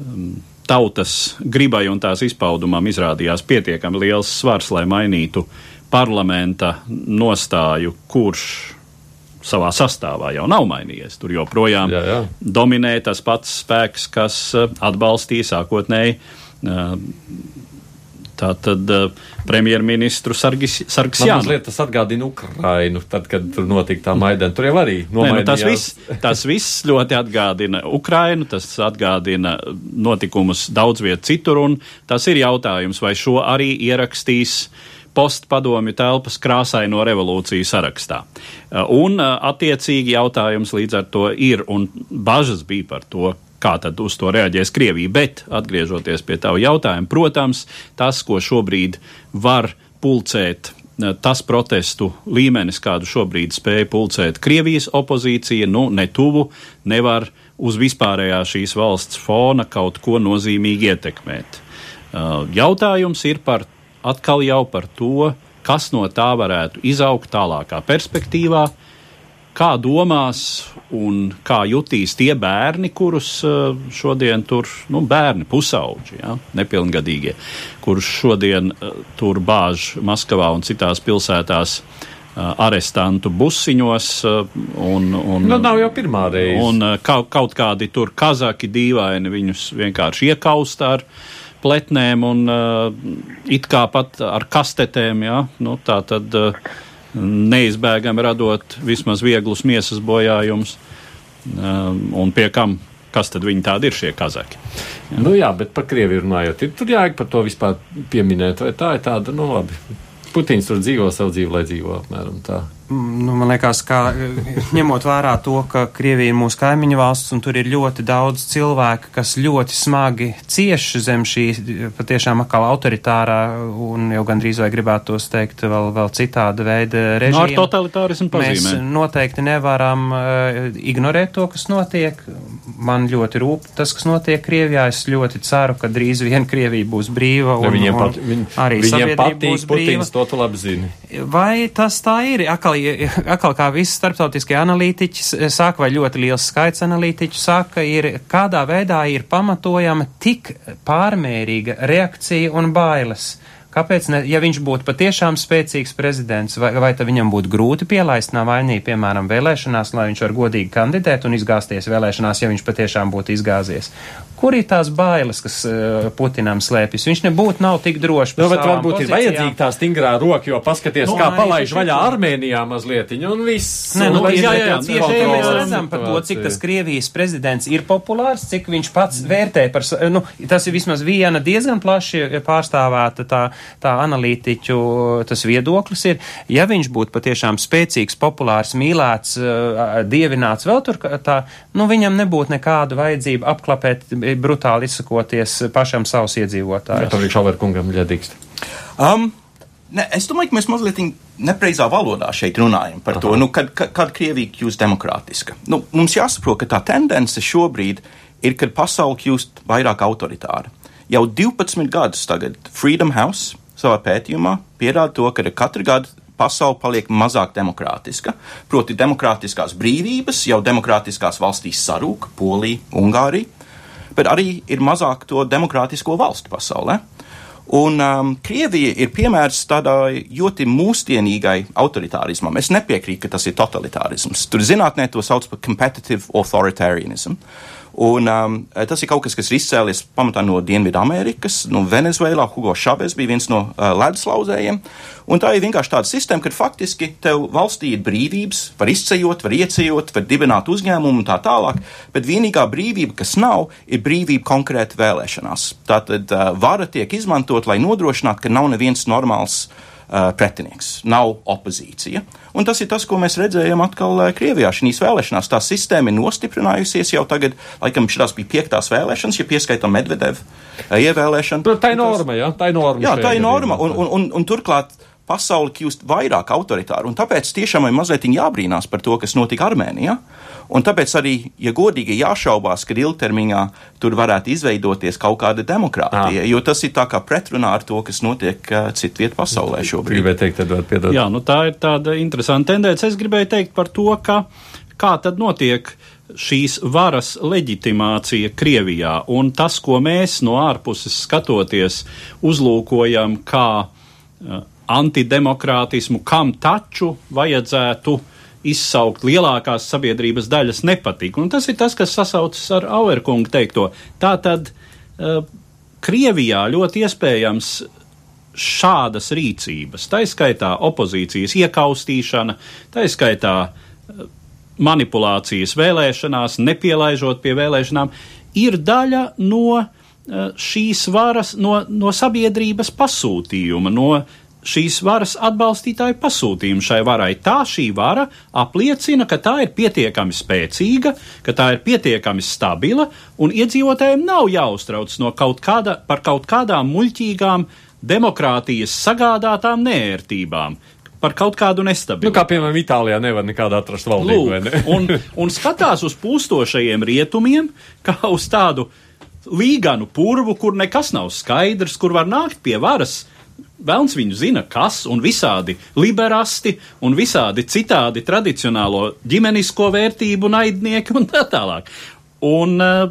Um, tautas gribai un tās izpaudumam izrādījās pietiekami liels svars, lai mainītu parlamenta nostāju, kurš savā sastāvā jau nav mainījies. Tur joprojām jā, jā. dominē tas pats spēks, kas uh, atbalstīja sākotnēji uh, Tātad uh, premjerministru Sargsjānu. Mazliet tas atgādina Ukrainu, tad, kad tur notika tā Maidana. Tur jau arī nomainījās. Nē, nu, tas, viss, tas viss ļoti atgādina Ukrainu, tas atgādina notikumus daudz viet citur, un tas ir jautājums, vai šo arī ierakstīs postpadomju telpas krāsaino revolūciju sarakstā. Uh, un uh, attiecīgi jautājums līdz ar to ir, un bažas bija par to, kā tad uz to reaģēs Krievija. Bet, atgriežoties pie tava jautājuma, protams, tas, ko šobrīd var pulcēt eh, tas protestu līmenis, kādu šobrīd spēja pulcēt Krievijas opozīcija, nu, netuvu nevar uz vispārējā šīs valsts fona kaut ko nozīmīgi ietekmēt. Eh, jautājums ir par atkal jau par to, kas no tā varētu izaugt tālākā perspektīvā, kā domās un kā jutīs tie bērni, kurus uh, šodien tur, nu, bērni, pusauģi, ja, nepilngadīgie, kurus šodien uh, tur bāž Maskavā un citās pilsētās. Uh, arestantu busiņos. Un, un, nu, nav jau pirmā reize. Un kaut, kaut kādi tur kazaki dīvaini viņus vienkārši iekaust ar pletnēm un it kā pat ar kastetēm. Ja? Nu, tā tad uh, neizbēgami radot vismaz vieglus miesas bojājumus. Um, un pie kam, kas tad viņi tādi ir šie kazaki? Jā. Nu jā, bet par Krieviju runājot, ir tur jāiet par to vispār pieminēt, vai tā ir tāda, nu labi. Putins tur dzīvo savu dzīvi, lai dzīvo apmēram tā. Nu, man liekas, ka ņemot vērā to, ka Krievija ir mūsu kaimiņu valsts un tur ir ļoti daudz cilvēku, kas ļoti smagi cieš zem šī patiešām atkal autoritārā un jau gandrīz vai gribētu tos teikt vēl, vēl citāda veida režīma. No, ar totalitārismu pazīmē. Mēs noteikti nevaram uh, ignorēt to, kas notiek. Man ļoti rūp tas, kas notiek Krievijā. Es ļoti ceru, ka drīz vien Krievija būs brīva un, viņiem pat, viņ, arī viņiem patīk Putins, to tu labi zini. Vai tas tā ir? Atkal atkal, atkal kā visi starptautiskie analītiķi saka, vai ļoti liels skaits analītiķu saka, ir kādā veidā ir pamatojama tik pārmērīga reakcija un bailes. Kāpēc, ne, ja viņš būtu patiešām spēcīgs prezidents, vai, vai tad viņam būtu grūti pielaist Navaļnī, piemēram, vēlēšanās, lai viņš var godīgi kandidēt un izgāzties vēlēšanās, ja viņš patiešām būtu izgāzies? Kur ir tās bailes, kas uh, Putinam slēpjas? Viņš nebūtu nav tik drošs. Nu, bet varbūt pozīcijām. ir vajadzīga tā stingrā roka, jo paskaties, nu, kā palaiž vaļā Armēnijā mazliet, un viss. Nē, nu, jā, jā, jā, tieši ja mēs redzam par to, cik tas Krievijas prezidents ir populārs, cik viņš pats vērtē par, nu, tas ir vismaz viena diezgan plaši pārstāvēta tā, tā analītiķu tas viedoklis ir. Ja viņš būtu patiešām spēcīgs, populārs, mīlēts, uh, dievināts vēl tur, tā, nu, viņam nebūtu nekāda vajadzība apklapēt brutāli izsakoties pašam savus iedzīvotājus. Tā viņš Alver kungam ļadīgst. Um, ne, es domāju, ka mēs mazliet nepreizā valodā šeit runājam par Aha. to, nu, kad, kad, kad Krievija kļūst demokrātiska. Nu, mums jāsaprot, ka tā tendence šobrīd ir, kad pasaule kļūst vairāk autoritāra. Jau 12 gadus tagad Freedom House savā pētījumā pierāda to, ka katru gadu pasaule paliek mazāk demokrātiska. Proti, demokrātiskās brīvības jau demokrātiskās valstīs sarūk, Polija, Ungārija bet arī ir mazāk to demokrātisko valstu pasaulē. Un um, Krievija ir piemērs tādai ļoti mūsdienīgai autoritārismam. Es nepiekrītu, ka tas ir totalitārisms. Tur zinātnē to sauc par competitive authoritarianism. Un, um, tas ir kaut kas, kas ir izcēlies pamatā no Dienvidamerikas, no Venezuelā. Hugo Šabes bija viens no uh, leduslauzējiem. Un tā ir vienkārši tāda sistēma, ka faktiski tev valstī ir brīvības, var izcejot, var iecejot, var dibināt uzņēmumu un tā tālāk, bet vienīgā brīvība, kas nav, ir brīvība konkrēti vēlēšanās. Tātad uh, vara tiek izmantot, lai nodrošinātu, ka nav neviens normāls uh, pretinieks, nav opozīcija. Un tas ir tas, ko mēs redzējām atkal Krievijā šīs vēlēšanās. Tā sistēma ir nostiprinājusies jau tagad, laikam šīs bija piektās vēlēšanas, ja pieskaitam Medvedevu ievēlēšanu. Nu, tā ir norma, jā, tā ir norma. Jā, tā ir norma, un, un, un, un turklāt pasauli kļūst vairāk autoritāra, un tāpēc tiešām ir mazliet jābrīnās par to, kas notika Armēnijā. Un tāpēc arī, ja godīgi jāšaubās, ka ilgtermiņā tur varētu izveidoties kaut kāda demokrātija, Jā. jo tas ir tā kā pretrunā ar to, kas notiek uh, citviet pasaulē šobrīd. Gribēju teikt, Edvard, piedod. Jā, nu tā ir tāda interesanta tendence. Es gribēju teikt par to, ka kā tad notiek šīs varas leģitimācija Krievijā un tas, ko mēs no ārpuses skatoties uzlūkojam kā uh, antidemokrātismu, kam taču vajadzētu uh, izsaukt lielākās sabiedrības daļas nepatīk. Un tas ir tas, kas sasaucas ar Auerkungu teikto. Tā tad uh, Krievijā ļoti iespējams šādas rīcības, tā izskaitā opozīcijas iekaustīšana, tā izskaitā uh, manipulācijas vēlēšanās, nepielaižot pie vēlēšanām, ir daļa no uh, šīs varas, no, no sabiedrības pasūtījuma, no šīs varas atbalstītāju pasūtījumu šai varai. Tā šī vara apliecina, ka tā ir pietiekami spēcīga, ka tā ir pietiekami stabila, un iedzīvotājiem nav jāuztrauc no kaut kāda, par kaut kādām muļķīgām demokrātijas sagādātām nērtībām. Par kaut kādu nestabilitāti. Nu, kā piemēram, Itālijā nevar nekādā atrast valdību. Lūk, ne? un, un skatās uz pūstošajiem rietumiem, kā uz tādu līganu purvu, kur nekas nav skaidrs, kur var nākt pie varas Velns viņu zina, kas un visādi liberāsti un visādi citādi tradicionālo ģimenisko vērtību naidnieki un tā tālāk. Un uh,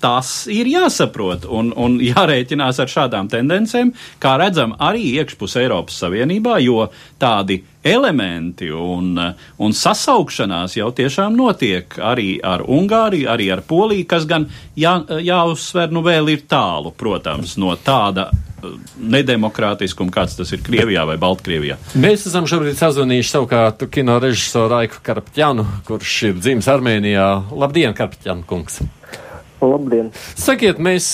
tas ir jāsaprot un, un jārēķinās ar šādām tendencēm, kā redzam arī iekšpus Eiropas Savienībā, jo tādi elementi un, un sasaukšanās jau tiešām notiek arī ar Ungāriju, arī ar Poliju, kas gan jā, jāuzsver, nu vēl ir tālu, protams, no tāda nedemokrātiskuma, kāds tas ir Krievijā vai Baltkrievijā. Mēs esam šobrīd sazvanījuši savukārt kino režisoru Raiku Karpķanu, kurš ir dzimis Armēnijā. Labdien, Karpķan kungs! Labdien! Sakiet, mēs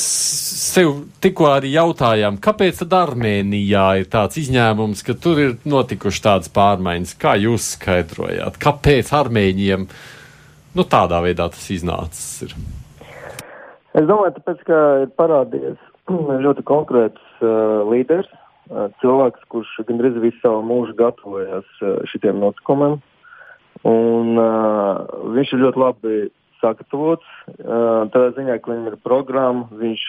sev tikko arī jautājām, kāpēc tad Armēnijā ir tāds izņēmums, ka tur ir notikuši tādas pārmaiņas? Kā jūs skaidrojāt? Kāpēc Armēņiem nu, tādā veidā tas iznācis? Ir? Es domāju, tāpēc, ka ir parādījies ļoti konkrēts uh, līderis, uh, cilvēks, kurš gandrīz visu savu mūžu gatavojas uh, šitiem notikumiem. Un uh, viņš ir ļoti labi sagatavots. Uh, tādā ziņā, ka viņam ir programma, viņš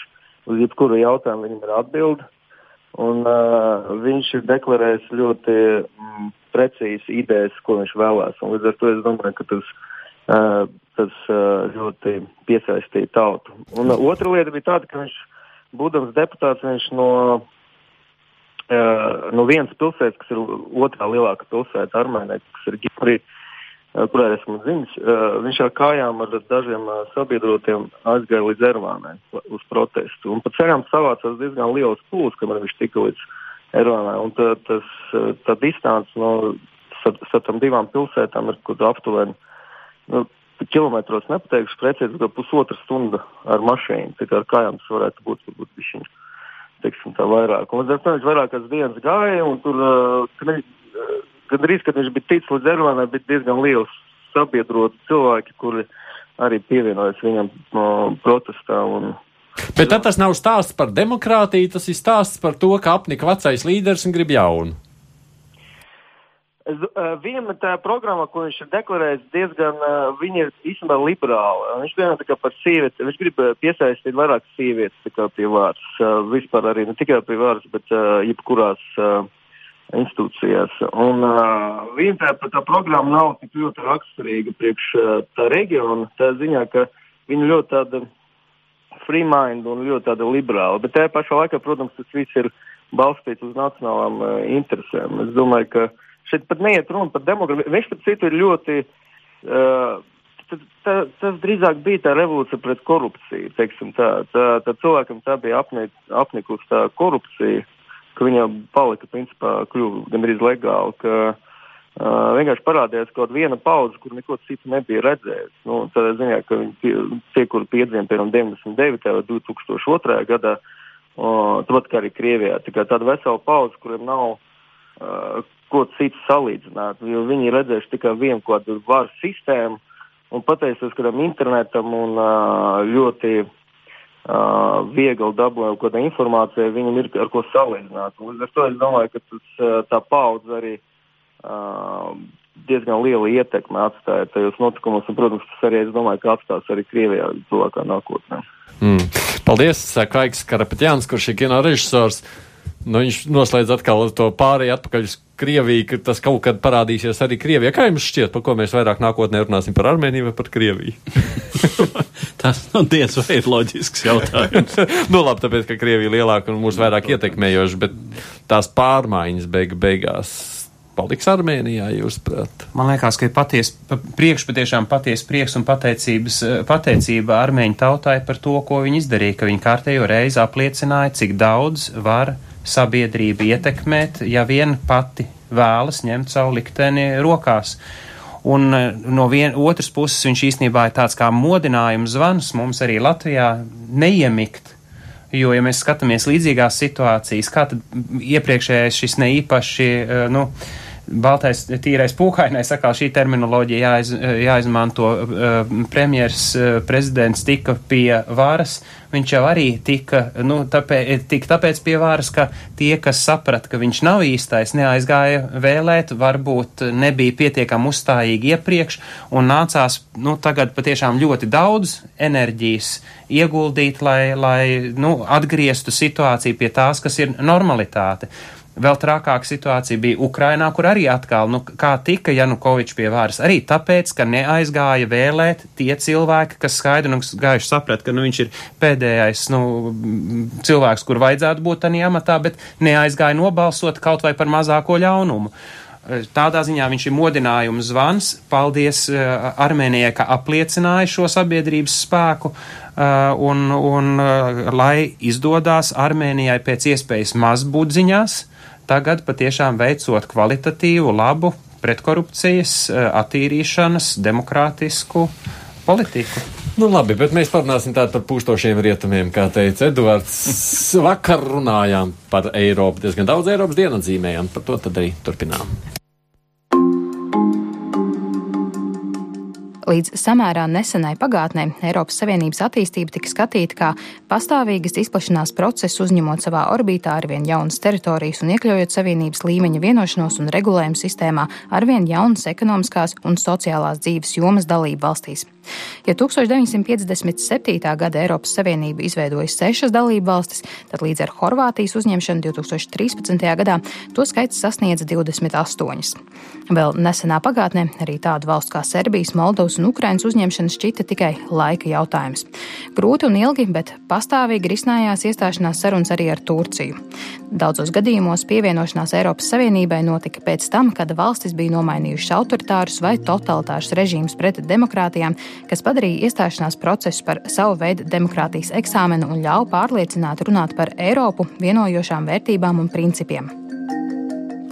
uz jebkuru jautājumu viņam ir atbild. Un uh, viņš ir deklarējis ļoti mm, precīzi idejas, ko viņš vēlēs. Un līdz ar to es domāju, ka tas, uh, tas uh, ļoti piesaistīja tautu. Un uh, otra lieta bija tāda, ka viņš būdams deputāts, viņš no, uh, no vienas pilsētas, kas ir otrā lielākā pilsēta Armēnijā, kas ir Gimri, kurā esmu dzimis, viņš ar kājām ar dažiem sabiedrotiem aizgāja līdz Ervānai uz protestu. Un pa ceļām savācās diezgan liels pūlis, kamēr viņš tika līdz Ervānai. Un tā, tas, tā distance no starp divām pilsētām ir kaut aptuveni. Nu, kilometros nepateikšu precīzi, bet pusotra stunda ar mašīnu. Tā kā ar kājām tas varētu būt varbūt bišķiņš, teiksim tā vairāk. Un līdz ar to viņš vairākas dienas gāja un tur, uh, gandrīz, kad viņš bija ticis līdz Ervānai, bija diezgan liels sabiedroti cilvēki, kuri arī pievienojas viņam no protestā. Un, Bet tad tas nav stāsts par demokrātiju, tas ir stāsts par to, ka apnika vecais līderis un grib jaunu. Uh, viņam tā programma, ko viņš ir deklarējis, diezgan, uh, viņa ir īstenībā liberāla. Viņš kā par sievieti, viņš grib piesaistīt vairāk sievietes pie vārds. Vispār arī ne tikai pie vārds, bet jebkurās institūcijās. Un viņa tā, tā programma nav tik ļoti raksturīga priekš tā reģiona, tā ziņā, ka viņa ļoti tāda free mind un ļoti tāda liberāla. Bet tajā pašā laikā, protams, tas viss ir balstīts uz nacionālām interesēm. Es domāju, ka šeit pat neiet runa par demogrāfiju. Viņš pat citu ir ļoti. Uh, Tas, tā, tas drīzāk bija tā revolūcija pret korupciju. Tā, tā, tā cilvēkam tā bija apnik, apnikusi tā korupcija, ka viņa palika, principā, kļuva gandrīz legāli, ka uh, vienkārši parādījās kaut viena paudze, kur neko citu nebija redzējis. Nu, tādā ziņā, ka viņi tie, tie kur piedzima, piemēram, 99. vai 2002. gadā, uh, tāpat kā arī Krievijā, tā kā tāda vesela paudze, kuriem nav uh, ko citu salīdzināt, jo viņi ir redzējuši tikai vienu kādu varu sistēmu, un pateicoties kādam internetam un ļoti uh, viegli dabūjām kaut kādu informāciju, viņam ir ar ko salīdzināt. Un līdz ar to es domāju, ka tas, tā paudze arī uh, diezgan liela ietekme atstāja tajos notikumos, un, protams, tas arī, es domāju, ka atstās arī Krievijā tuvākā nākotnē. Mm. Paldies, saka Aiks Karapetjāns, kurš ir kino režisors. Nu, viņš noslēdz atkal to pārēju atpakaļ uz Krieviju, ka tas kaut kad parādīsies arī Krievijā. Kā jums šķiet, par ko mēs vairāk nākotnē runāsim par Armēniju vai par Krieviju? tas nu, diez vai ir loģisks jautājums. nu, labi, tāpēc, ka Krievija ir lielāka un mūs vairāk ietekmējoša, bet tās pārmaiņas beig beigās paliks Armēnijā, jūsuprāt? Man liekas, ka ir paties, priekš patiešām paties prieks un pateicības, pateicība armēņu tautai par to, ko viņi izdarīja, ka viņi kārtējo reizi apliecināja, cik daudz var sabiedrība ietekmēt, ja vien pati vēlas ņemt savu likteni rokās. Un eh, no vien, otras puses viņš īstenībā ir tāds kā modinājums zvans mums arī Latvijā neiemikt. Jo, ja mēs skatāmies līdzīgās situācijas, kā tad iepriekšējais šis neīpaši, eh, nu, uh, baltais, tīrais pūkainais, atkal šī terminoloģija jāiz, jāizmanto. Premjers prezidents tika pie varas, viņš jau arī tika, nu, tāpēc, tika tāpēc pie varas, ka tie, kas saprata, ka viņš nav īstais, neaizgāja vēlēt, varbūt nebija pietiekami uzstājīgi iepriekš un nācās, nu, tagad patiešām ļoti daudz enerģijas ieguldīt, lai, lai, nu, atgrieztu situāciju pie tās, kas ir normalitāte. Vēl trākāka situācija bija Ukrainā, kur arī atkal, nu, kā tika Janukovičs pie varas, arī tāpēc, ka neaizgāja vēlēt tie cilvēki, kas skaidri un gaiši saprat, ka, nu, viņš ir pēdējais, nu, cilvēks, kur vajadzētu būt tādā amatā, bet neaizgāja nobalsot kaut vai par mazāko ļaunumu. Tādā ziņā viņš ir modinājums zvans. Paldies uh, Armēnijai, ka apliecināja šo sabiedrības spēku. Uh, un, un uh, lai izdodas Armēnijai pēc iespējas maz būt ziņās, uh, tagad patiešām veicot kvalitatīvu, labu pretkorupcijas, eh, attīrīšanas, demokrātisku politiku. Nu, labi, bet mēs parunāsim tādu par pūstošiem rietumiem, kā teica Edvards. Vakar runājām par Eiropu, diezgan daudz Eiropas dienu atzīmējām, par to tad arī turpinām. Līdz samērā nesenai pagātnē Eiropas Savienības attīstība tika skatīta kā pastāvīgas izplašanās process, uzņemot savā orbītā arvien jaunas teritorijas un iekļaujot Savienības līmeņa vienošanos un regulējumu sistēmā arvien jaunas ekonomiskās un sociālās dzīves jomas dalību valstīs. Ja 1957. gada Eiropas Savienība izveidoja sešas dalību valstis, tad līdz ar Horvātijas uzņemšanu 2013. gadā to skaits sasniedza 28. Vēl nesenā pagātnē arī tādu valstu kā Serbijas, Moldovas un Ukrainas uzņemšana šķita tikai laika jautājums. Grūti un ilgi, bet pastāvīgi risinājās iestāšanās sarunas arī ar Turciju. Daudzos gadījumos pievienošanās Eiropas Savienībai notika pēc tam, kad valstis bija nomainījušas autoritārus vai totalitārus režīmus pret demokrātijām, kas padarīja iestāšanās procesu par savu veidu demokrātijas eksāmenu un ļauj pārliecināt runāt par Eiropu vienojošām vērtībām un principiem.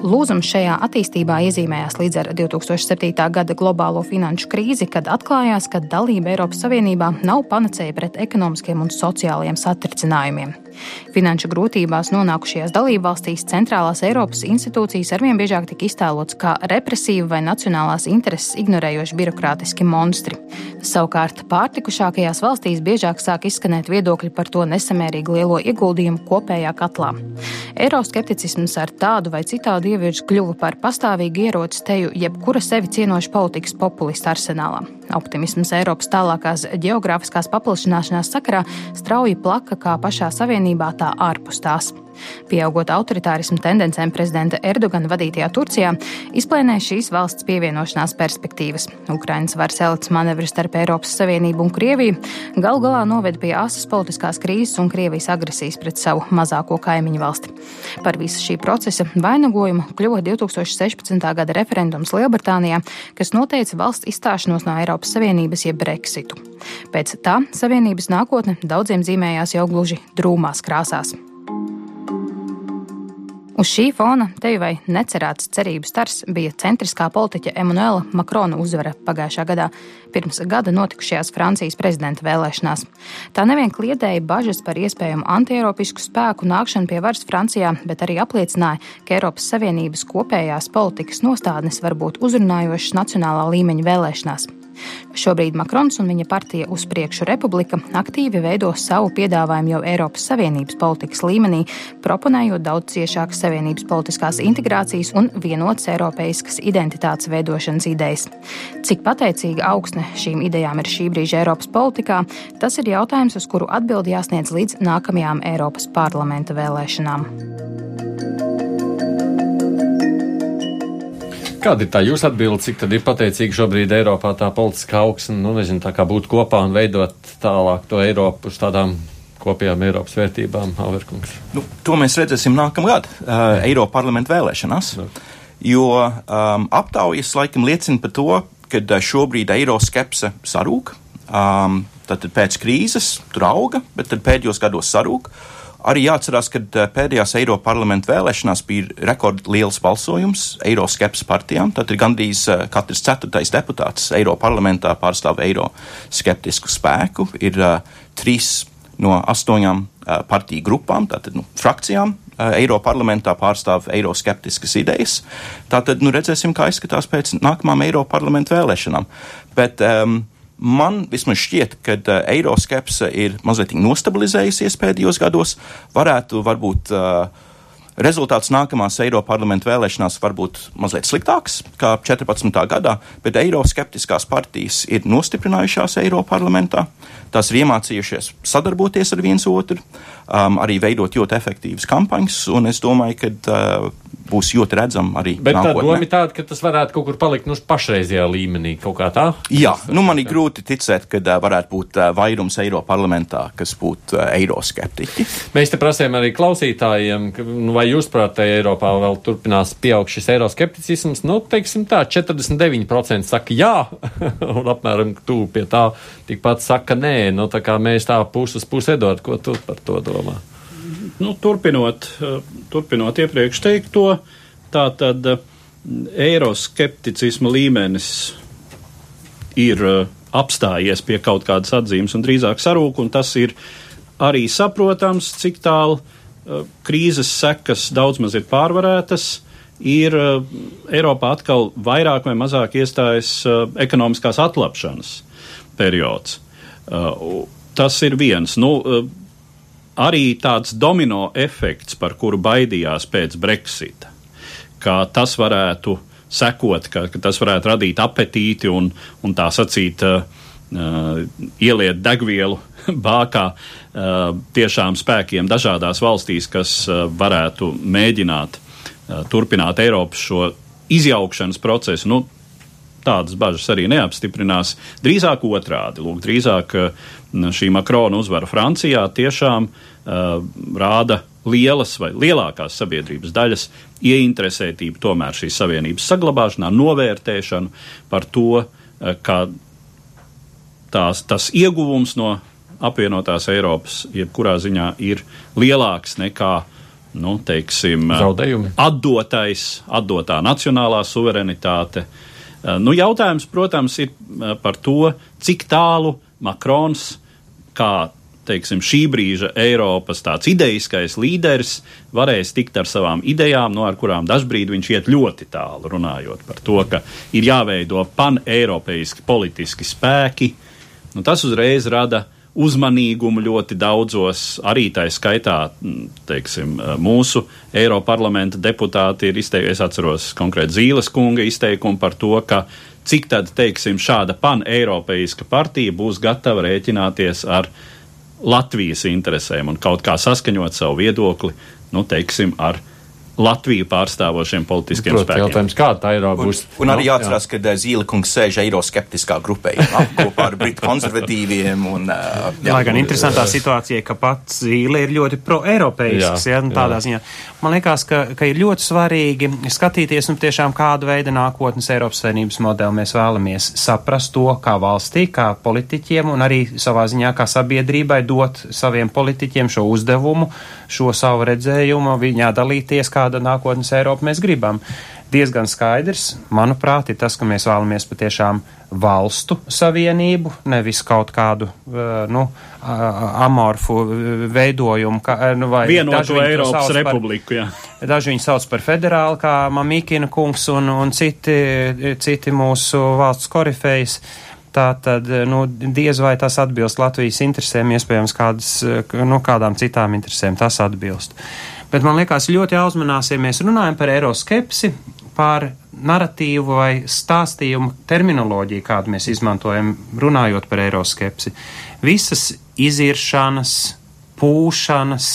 Lūzums šajā attīstībā iezīmējās līdz ar 2007. gada globālo finanšu krīzi, kad atklājās, ka dalība Eiropas Savienībā nav panacēja pret ekonomiskiem un sociālajiem satricinājumiem. Finanšu grūtībās nonākušajās dalībvalstīs centrālās Eiropas institūcijas arvien biežāk tika iztēlotas kā represīvi vai nacionālās intereses ignorējoši birokrātiski monstri. Savukārt pārtikušākajās valstīs biežāk sāk izskanēt viedokļi par to nesamērīgi lielo ieguldījumu kopējā katlā. Eiroskepticisms ar tādu vai citādu ievirzi kļuva par pastāvīgu ieroci teju jebkura sevi cienoša politikas populistu arsenālā. Optimisms Eiropas tālākās geogrāfiskās paplašināšanās sakarā strauji plaka kā pašā savienībā, tā ārpus tās. Pieaugot autoritārismu tendencēm prezidenta Erdogana vadītajā Turcijā, izplēnē šīs valsts pievienošanās perspektīvas. Ukrainas varas elites manevri starp Eiropas Savienību un Krieviju gal galā noved pie asas politiskās krīzes un Krievijas agresijas pret savu mazāko kaimiņu valsti. Par visu šī procesa vainagojumu kļuva 2016. gada referendums Lielbritānijā, kas noteica valsts izstāšanos no Eiropas Savienības jeb Brexitu. Pēc tā Savienības nākotne daudziem zīmējās jau gluži drūmās krāsās. Uz šī fona tevi vai necerēts cerības stars bija centriskā politiķa Emanuela Makrona uzvara pagājušā gadā, pirms gada notikušajās Francijas prezidenta vēlēšanās. Tā nevien kliedēja bažas par iespējamu antieiropisku spēku nākšanu pie varas Francijā, bet arī apliecināja, ka Eiropas Savienības kopējās politikas nostādnes var būt uzrunājošas nacionālā līmeņa vēlēšanās. Šobrīd Makrons un viņa partija uz priekšu republika aktīvi veido savu piedāvājumu jau Eiropas Savienības politikas līmenī, proponējot daudz ciešākas Savienības politiskās integrācijas un vienotas eiropeiskas identitātes veidošanas idejas. Cik pateicīga augsne šīm idejām ir šī brīža Eiropas politikā, tas ir jautājums, uz kuru atbildi jāsniedz līdz nākamajām Eiropas parlamenta vēlēšanām. Kāda ir tā jūsu atbilde, cik tad ir pateicīga šobrīd Eiropā tā politiskā augsne, nu nezinu, tā kā būt kopā un veidot tālāk to Eiropu uz tādām kopējām Eiropas vērtībām, Alverkungs? Nu, to mēs redzēsim nākamgad uh, Eiropa parlamenta vēlēšanās, no. jo um, aptaujas laikam liecina par to, ka šobrīd eiroskepse sarūk. Um, tad pēc krīzes tur auga, bet tad pēdējos gados sarūk. Uh, Arī jāatcerās, ka eh, pēdējās Eiropas parlamenta vēlēšanās bija rekordliels balsojums Eiroskepsis partijām. Tad gandrīz eh, katrs ceturtais deputāts Eiropas parlamentā pārstāv eiroskeptisku spēku. Ir uh, trīs no astoņām uh, partiju grupām, tātad nu, frakcijām, uh, Eiropas parlamentā pārstāv eiroskeptiskas idejas. Tātad nu, redzēsim, kā izskatās pēc nākamām Eiropas parlamenta vēlēšanām. Bet, um, Man vismaz šķiet, ka uh, eiroskepse ir mazliet nostabilizējusies pēdējos gados. Varētu varbūt uh, rezultāts nākamās Eiropas parlamenta vēlēšanās var būt mazliet sliktāks kā 14. gadā, bet eiroskeptiskās partijas ir nostiprinājušās Eiropas parlamentā. Tās ir iemācījušies sadarboties ar viens otru, um, arī veidot ļoti efektīvas kampaņas, un es domāju, ka uh, būs ļoti redzama arī. Bet nākotnē. tā doma ir tāda, ka tas varētu kaut kur palikt nu, pašreizējā līmenī, kaut kā tā? Jā, nu man ir grūti ticēt, ka uh, varētu būt uh, vairums Eiro parlamentā, kas būtu uh, eiroskeptiķi. Mēs te prasījām arī klausītājiem, ka, nu, vai jūs prāt, Eiropā vēl turpinās pieaugt šis eiroskepticisms? Nu, teiksim tā, 49% saka jā, un apmēram tuvu pie tā tikpat saka nē. Nu, tā kā mēs tā puses pusē dod, ko tu par to domā? Nu, turpinot, eh, turpinot iepriekš teikto, tā tad eh, eiroskepticisma līmenis ir eh, apstājies pie kaut kādas atzīmes un drīzāk sarūk, un tas ir arī saprotams, cik tālu krīzes sekas daudz maz ir pārvarētas. Ir Eiropā atkal vairāk vai mazāk iestājas ekonomiskās atlapšanas periods. Tas ir viens. Nu, arī tāds domino efekts, par kuru baidījās pēc Brexita, ka tas varētu sekot, ka, ka tas varētu radīt apetīti un, un tā sacīt, uh, ieliet degvielu bākā tiešām spēkiem dažādās valstīs, kas varētu mēģināt turpināt Eiropas šo izjaukšanas procesu. Nu, tādas bažas arī neapstiprinās. Drīzāk otrādi. Lūk, drīzāk šī Makrona uzvara Francijā tiešām uh, rāda lielas vai lielākās sabiedrības daļas ieinteresētību tomēr šīs savienības saglabāšanā, novērtēšanu par to, uh, ka tās, tas ieguvums no apvienotās Eiropas jebkurā ziņā ir lielāks nekā nu, teiksim, Zaudējumi. atdotais, atdotā nacionālā suverenitāte. Uh, nu, jautājums, protams, ir par to, cik tālu Makrons kā teiksim, šī brīža Eiropas tāds idejiskais līderis varēs tikt ar savām idejām, no kurām dažbrīd viņš iet ļoti tālu, runājot par to, ka ir jāveido paneiropeiski politiski spēki. Nu, tas uzreiz rada uzmanīgumu ļoti daudzos, arī tā skaitā, teiksim, mūsu Eiroparlamenta deputāti ir izteikuši, es atceros konkrēti Zīles kunga izteikumu par to, ka cik tad, teiksim, šāda paneiropeiska partija būs gatava rēķināties ar Latvijas interesēm un kaut kā saskaņot savu viedokli, nu, teiksim, ar Latviju pārstāvošiem politiskiem Proti, spēkiem. Jautājums, kā tā ir būs? Un, un arī jāatcerās, ka Zīle kungs sēž eiroskeptiskā grupējumā kopā ar britu konservatīviem. Un, uh, jā, Lai gan interesantā situācija, ka pats Zīle ir ļoti pro-eiropeisks, ja, nu, tādā jā. ziņā. Man liekas, ka, ka ir ļoti svarīgi skatīties, nu, tiešām kādu veidu nākotnes Eiropas Savienības modeli mēs vēlamies saprast to, kā valstī, kā politiķiem un arī savā ziņā kā sabiedrībai dot saviem politiķiem šo uzdevumu, šo savu redzējumu, viņā dalīties, kā kāda nākotnes Eiropa mēs gribam. Diezgan skaidrs, manuprāt, ir tas, ka mēs vēlamies patiešām valstu savienību, nevis kaut kādu nu, amorfu veidojumu. Kā, nu, Vienoto Eiropas republiku, jā. Daži viņu sauc par federālu, kā Mamikina kungs un, un citi, citi mūsu valsts korifejas. Tā tad, nu, diez vai tas atbilst Latvijas interesēm, iespējams, kādas, nu, kādām citām interesēm tas atbilst. Bet man liekas, ļoti jāuzmanās, ja mēs runājam par eiroskepsi, par narratīvu vai stāstījumu terminoloģiju, kādu mēs izmantojam, runājot par eiroskepsi. Visas iziršanas, pūšanas,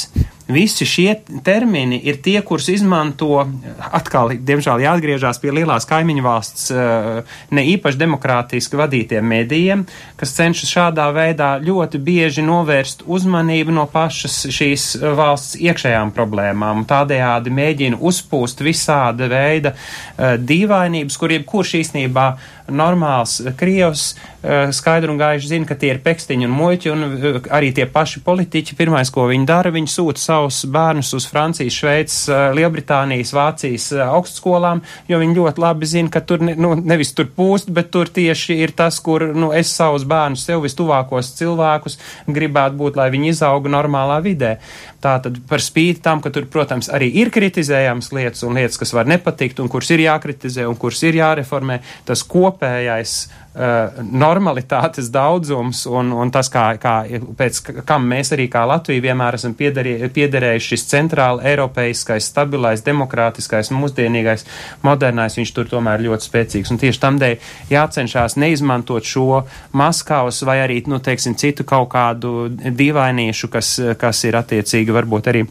Visi šie termini ir tie, kurus izmanto atkal, diemžēl, jāatgriežās pie lielās kaimiņu valsts eh, ne īpaši demokrātiski vadītiem medijiem, kas cenšas šādā veidā ļoti bieži novērst uzmanību no pašas šīs valsts iekšējām problēmām. Tādējādi mēģina uzpūst visāda veida uh, dīvainības, kur jebkurš īstenībā normāls krievs uh, skaidru un gaiši zina, ka tie ir pekstiņi un muļķi un uh, arī tie paši politiķi pirmais, ko viņi dara, viņi sūta savu savus bērnus uz Francijas, Šveices, eh, Lielbritānijas, Vācijas eh, augstskolām, jo viņi ļoti labi zina, ka tur ne, nu, nevis tur pūst, bet tur tieši ir tas, kur nu, es savus bērnus, sev vistuvākos cilvēkus gribētu būt, lai viņi izauga normālā vidē. Tātad par spīti tam, ka tur, protams, arī ir kritizējams lietas un lietas, kas var nepatikt un kuras ir jākritizē un kuras ir jāreformē, tas kopējais normalitātes daudzums un, un tas, kā, kā, pēc kam mēs arī kā Latvija vienmēr esam piederējuši šis centrāli eiropeiskais, stabilais, demokrātiskais, mūsdienīgais, modernais, viņš tur tomēr ļoti spēcīgs. Un tieši tam dēļ jācenšās neizmantot šo Maskavas vai arī, nu, teiksim, citu kaut kādu dīvainiešu, kas, kas ir attiecīgi varbūt arī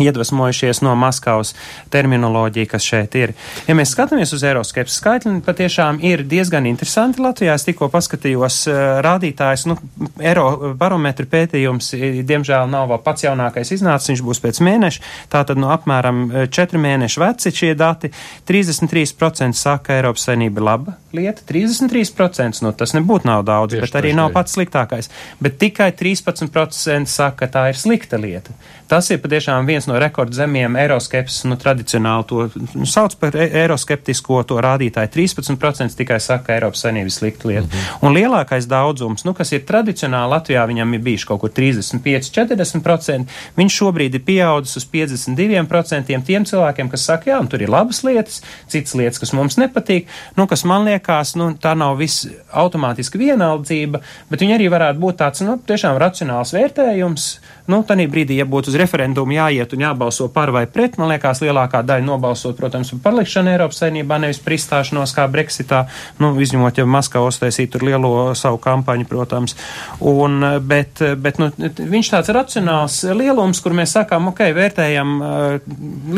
iedvesmojušies no Maskavas terminoloģija, kas šeit ir. Ja mēs skatāmies uz eiroskepsis skaitļiem, patiešām ir diezgan interesanti Latvijā. Es tikko paskatījos uh, rādītājs, nu, eirobarometru pētījums, diemžēl nav vēl pats jaunākais iznācis, viņš būs pēc mēneša, tātad no apmēram 4 mēnešu veci šie dati. 33% saka, Eiropas saimnība ir laba lieta, 33%, nu, tas nebūtu nav daudz, Tieši bet arī nav pats sliktākais. Bet tikai 13% saka, ka tā ir slikta lieta. Tas ir patiešām viens no rekordzemiem eiroskepsis, nu, tradicionāli to nu, sauc par e eiroskeptisko to rādītāju. 13% tikai saka, ka Eiropas Savienības slikta lieta. Mm -hmm. Un lielākais daudzums, nu, kas ir tradicionāli Latvijā, viņam ir bijis kaut kur 35-40%, viņš šobrīd ir pieaudzis uz 52% tiem cilvēkiem, kas saka, jā, tur ir labas lietas, citas lietas, kas mums nepatīk, nu, kas man liekas, nu, tā nav viss automātiski vienaldzība, bet viņi arī varētu būt tāds, nu, tiešām racionāls vērtējums, nu, tādā brīdī, ja būtu uz referendumu jāiet, un jābalso par vai pret. Man liekas, lielākā daļa nobalsot, protams, par palikšanu Eiropas saimnībā, nevis par izstāšanos kā Brexitā, nu, izņemot, ja Maskava uztaisīja tur lielo savu kampaņu, protams. Un, bet, bet nu, viņš tāds racionāls lielums, kur mēs sakām, ok, vērtējam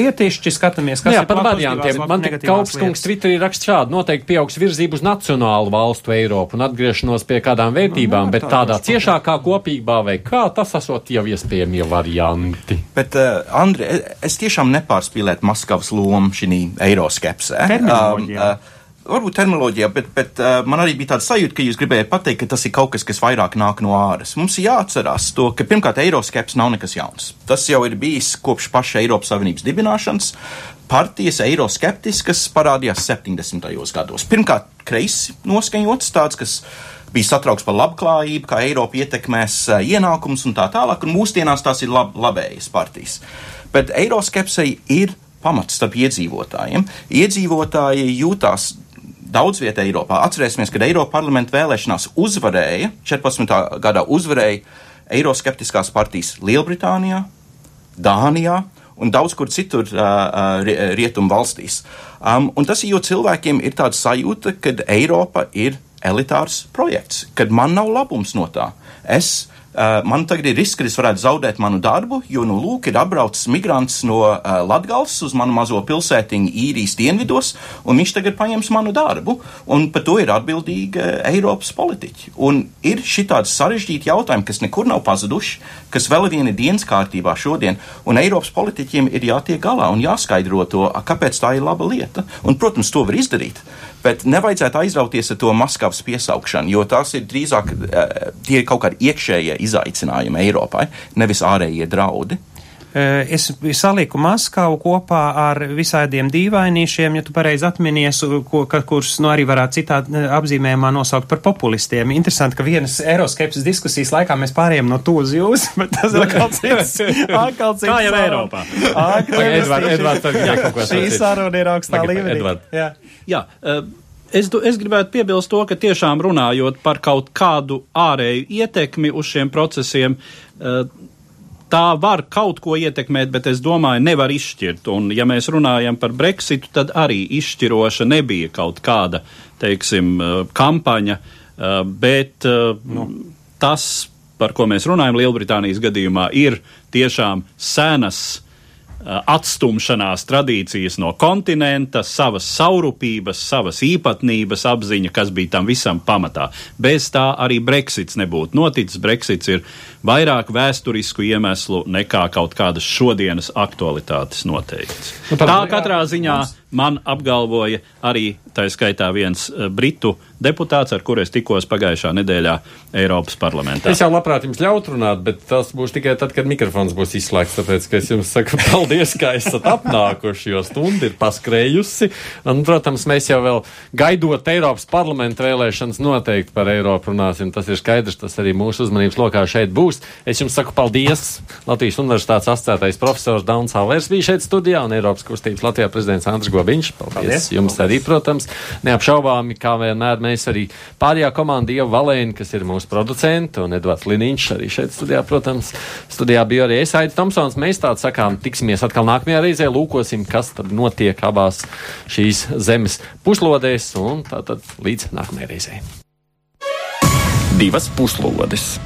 lietišķi, skatāmies, kas jā, ir par variantiem. Man te Kaupskungs Twitterī raksta šādi, noteikti pieaugs virzību uz nacionālu valstu Eiropu un atgriešanos pie kādām vērtībām, nu, bet tādā ciešākā kopībā vai kā tas esot jau iespējamie varianti. Bet, uh, Andri, es tiešām nepārspīlētu Maskavas lomu šī eiroskepsē. Um, uh, varbūt terminoloģijā, bet, bet uh, man arī bija tāda sajūta, ka jūs gribējāt pateikt, ka tas ir kaut kas, kas vairāk nāk no āras. Mums ir jāatcerās to, ka pirmkārt eiroskepsis nav nekas jauns. Tas jau ir bijis kopš paša Eiropas Savienības dibināšanas. Partijas eiroskeptiskas parādījās 70. gados. Pirmkārt, kreisi noskaņots tāds, kas bija satraukts par labklājību, kā Eiropa ietekmēs uh, ienākumus un tā tālāk, un mūsdienās tās ir lab, labējas partijas. Bet eiroskepsei ir pamats starp iedzīvotājiem. Iedzīvotāji jūtās daudz vietā Eiropā. Atcerēsimies, kad Eiropa parlamenta vēlēšanās uzvarēja, 14. gadā uzvarēja eiroskeptiskās partijas Lielbritānijā, Dānijā un daudz kur citur uh, uh, rietumu valstīs. Um, un tas ir, jo cilvēkiem ir tāda sajūta, ka Eiropa ir elitārs projekts, kad man nav labums no tā. Es Uh, man tagad ir risks, ka es varētu zaudēt manu darbu, jo, nu, lūk, ir apbraucis migrants no uh, Latgales uz manu mazo pilsētiņu īrijas dienvidos, un viņš tagad paņems manu darbu, un par to ir atbildīga Eiropas politiķi. Un ir šitādi sarežģīti jautājumi, kas nekur nav pazuduši, kas vēl viena dienas kārtībā šodien, un Eiropas politiķiem ir jātiek galā un jāskaidro to, kāpēc tā ir laba lieta. Un, protams, to var izdarīt. Bet nevajadzētu aizrauties ar to Maskavas piesaukšanu, jo tās ir drīzāk tie ir kaut kādi iekšējie izaicinājumi Eiropai, nevis ārējie draudi. Es saliku Maskavu kopā ar visādiem dīvainīšiem, ja tu pareizi atminies, ko, ka, kurus nu, arī varētu citā apzīmējumā nosaukt par populistiem. Interesanti, ka vienas eiroskepsis diskusijas laikā mēs pārējām no to uz jūs, bet tas ir atkal cits. Atkal cits Kā jau Eiropā. Edvard, Edvard, šī saruna ir augstā līmenī. Jā. Jā, Es, es gribētu piebilst to, ka tiešām runājot par kaut kādu ārēju ietekmi uz šiem procesiem, tā var kaut ko ietekmēt, bet es domāju, nevar izšķirt. Un, ja mēs runājam par Brexitu, tad arī izšķiroša nebija kaut kāda, teiksim, kampaņa, bet nu. tas, par ko mēs runājam Lielbritānijas gadījumā, ir tiešām senas Eh, atstumšanās tradīcijas no kontinenta, savas saurupības, savas īpatnības apziņa, kas bija tam visam pamatā. Bez tā arī Brexits nebūtu noticis. Brexits ir vairāk vēsturisku iemeslu nekā kaut kādas šodienas aktualitātes noteikts. Nu, tā katrā ziņā man apgalvoja arī tā skaitā viens uh, britu deputāts, ar kuru es tikos pagājušā nedēļā Eiropas parlamentā. Es jau labprāt jums ļautu runāt, bet tas būs tikai tad, kad mikrofons būs izslēgts. Tāpēc, ka es jums saku paldies, ka esat apnākuši, jo stunda ir paskrējusi. Un, protams, mēs jau vēl gaidot Eiropas parlamenta vēlēšanas noteikti par Eiropu runāsim. Tas ir skaidrs, tas arī mūsu uzmanības lokā šeit būs. Es jums saku paldies. Latvijas Universitātes asociētais profesors Dauns Halvers bija šeit studijā un Eiropas kustības Latvijā prezidents Andris Gobiņš. Paldies, paldies jums paldies. arī, protams. Neapšaubāmi, kā vienmēr mēs arī pārējā komanda Ieva Valēna, kas ir mūsu producenti, un Edvards Liniņš arī šeit studijā, protams. Studijā bija arī es, Aits Tomsons. Mēs tādu sakām, tiksimies atkal nākamajā reizē, lūkosim, kas tad notiek abās šīs zemes puslodēs, un tātad līdz nākamajai reizei. Divas puslodes.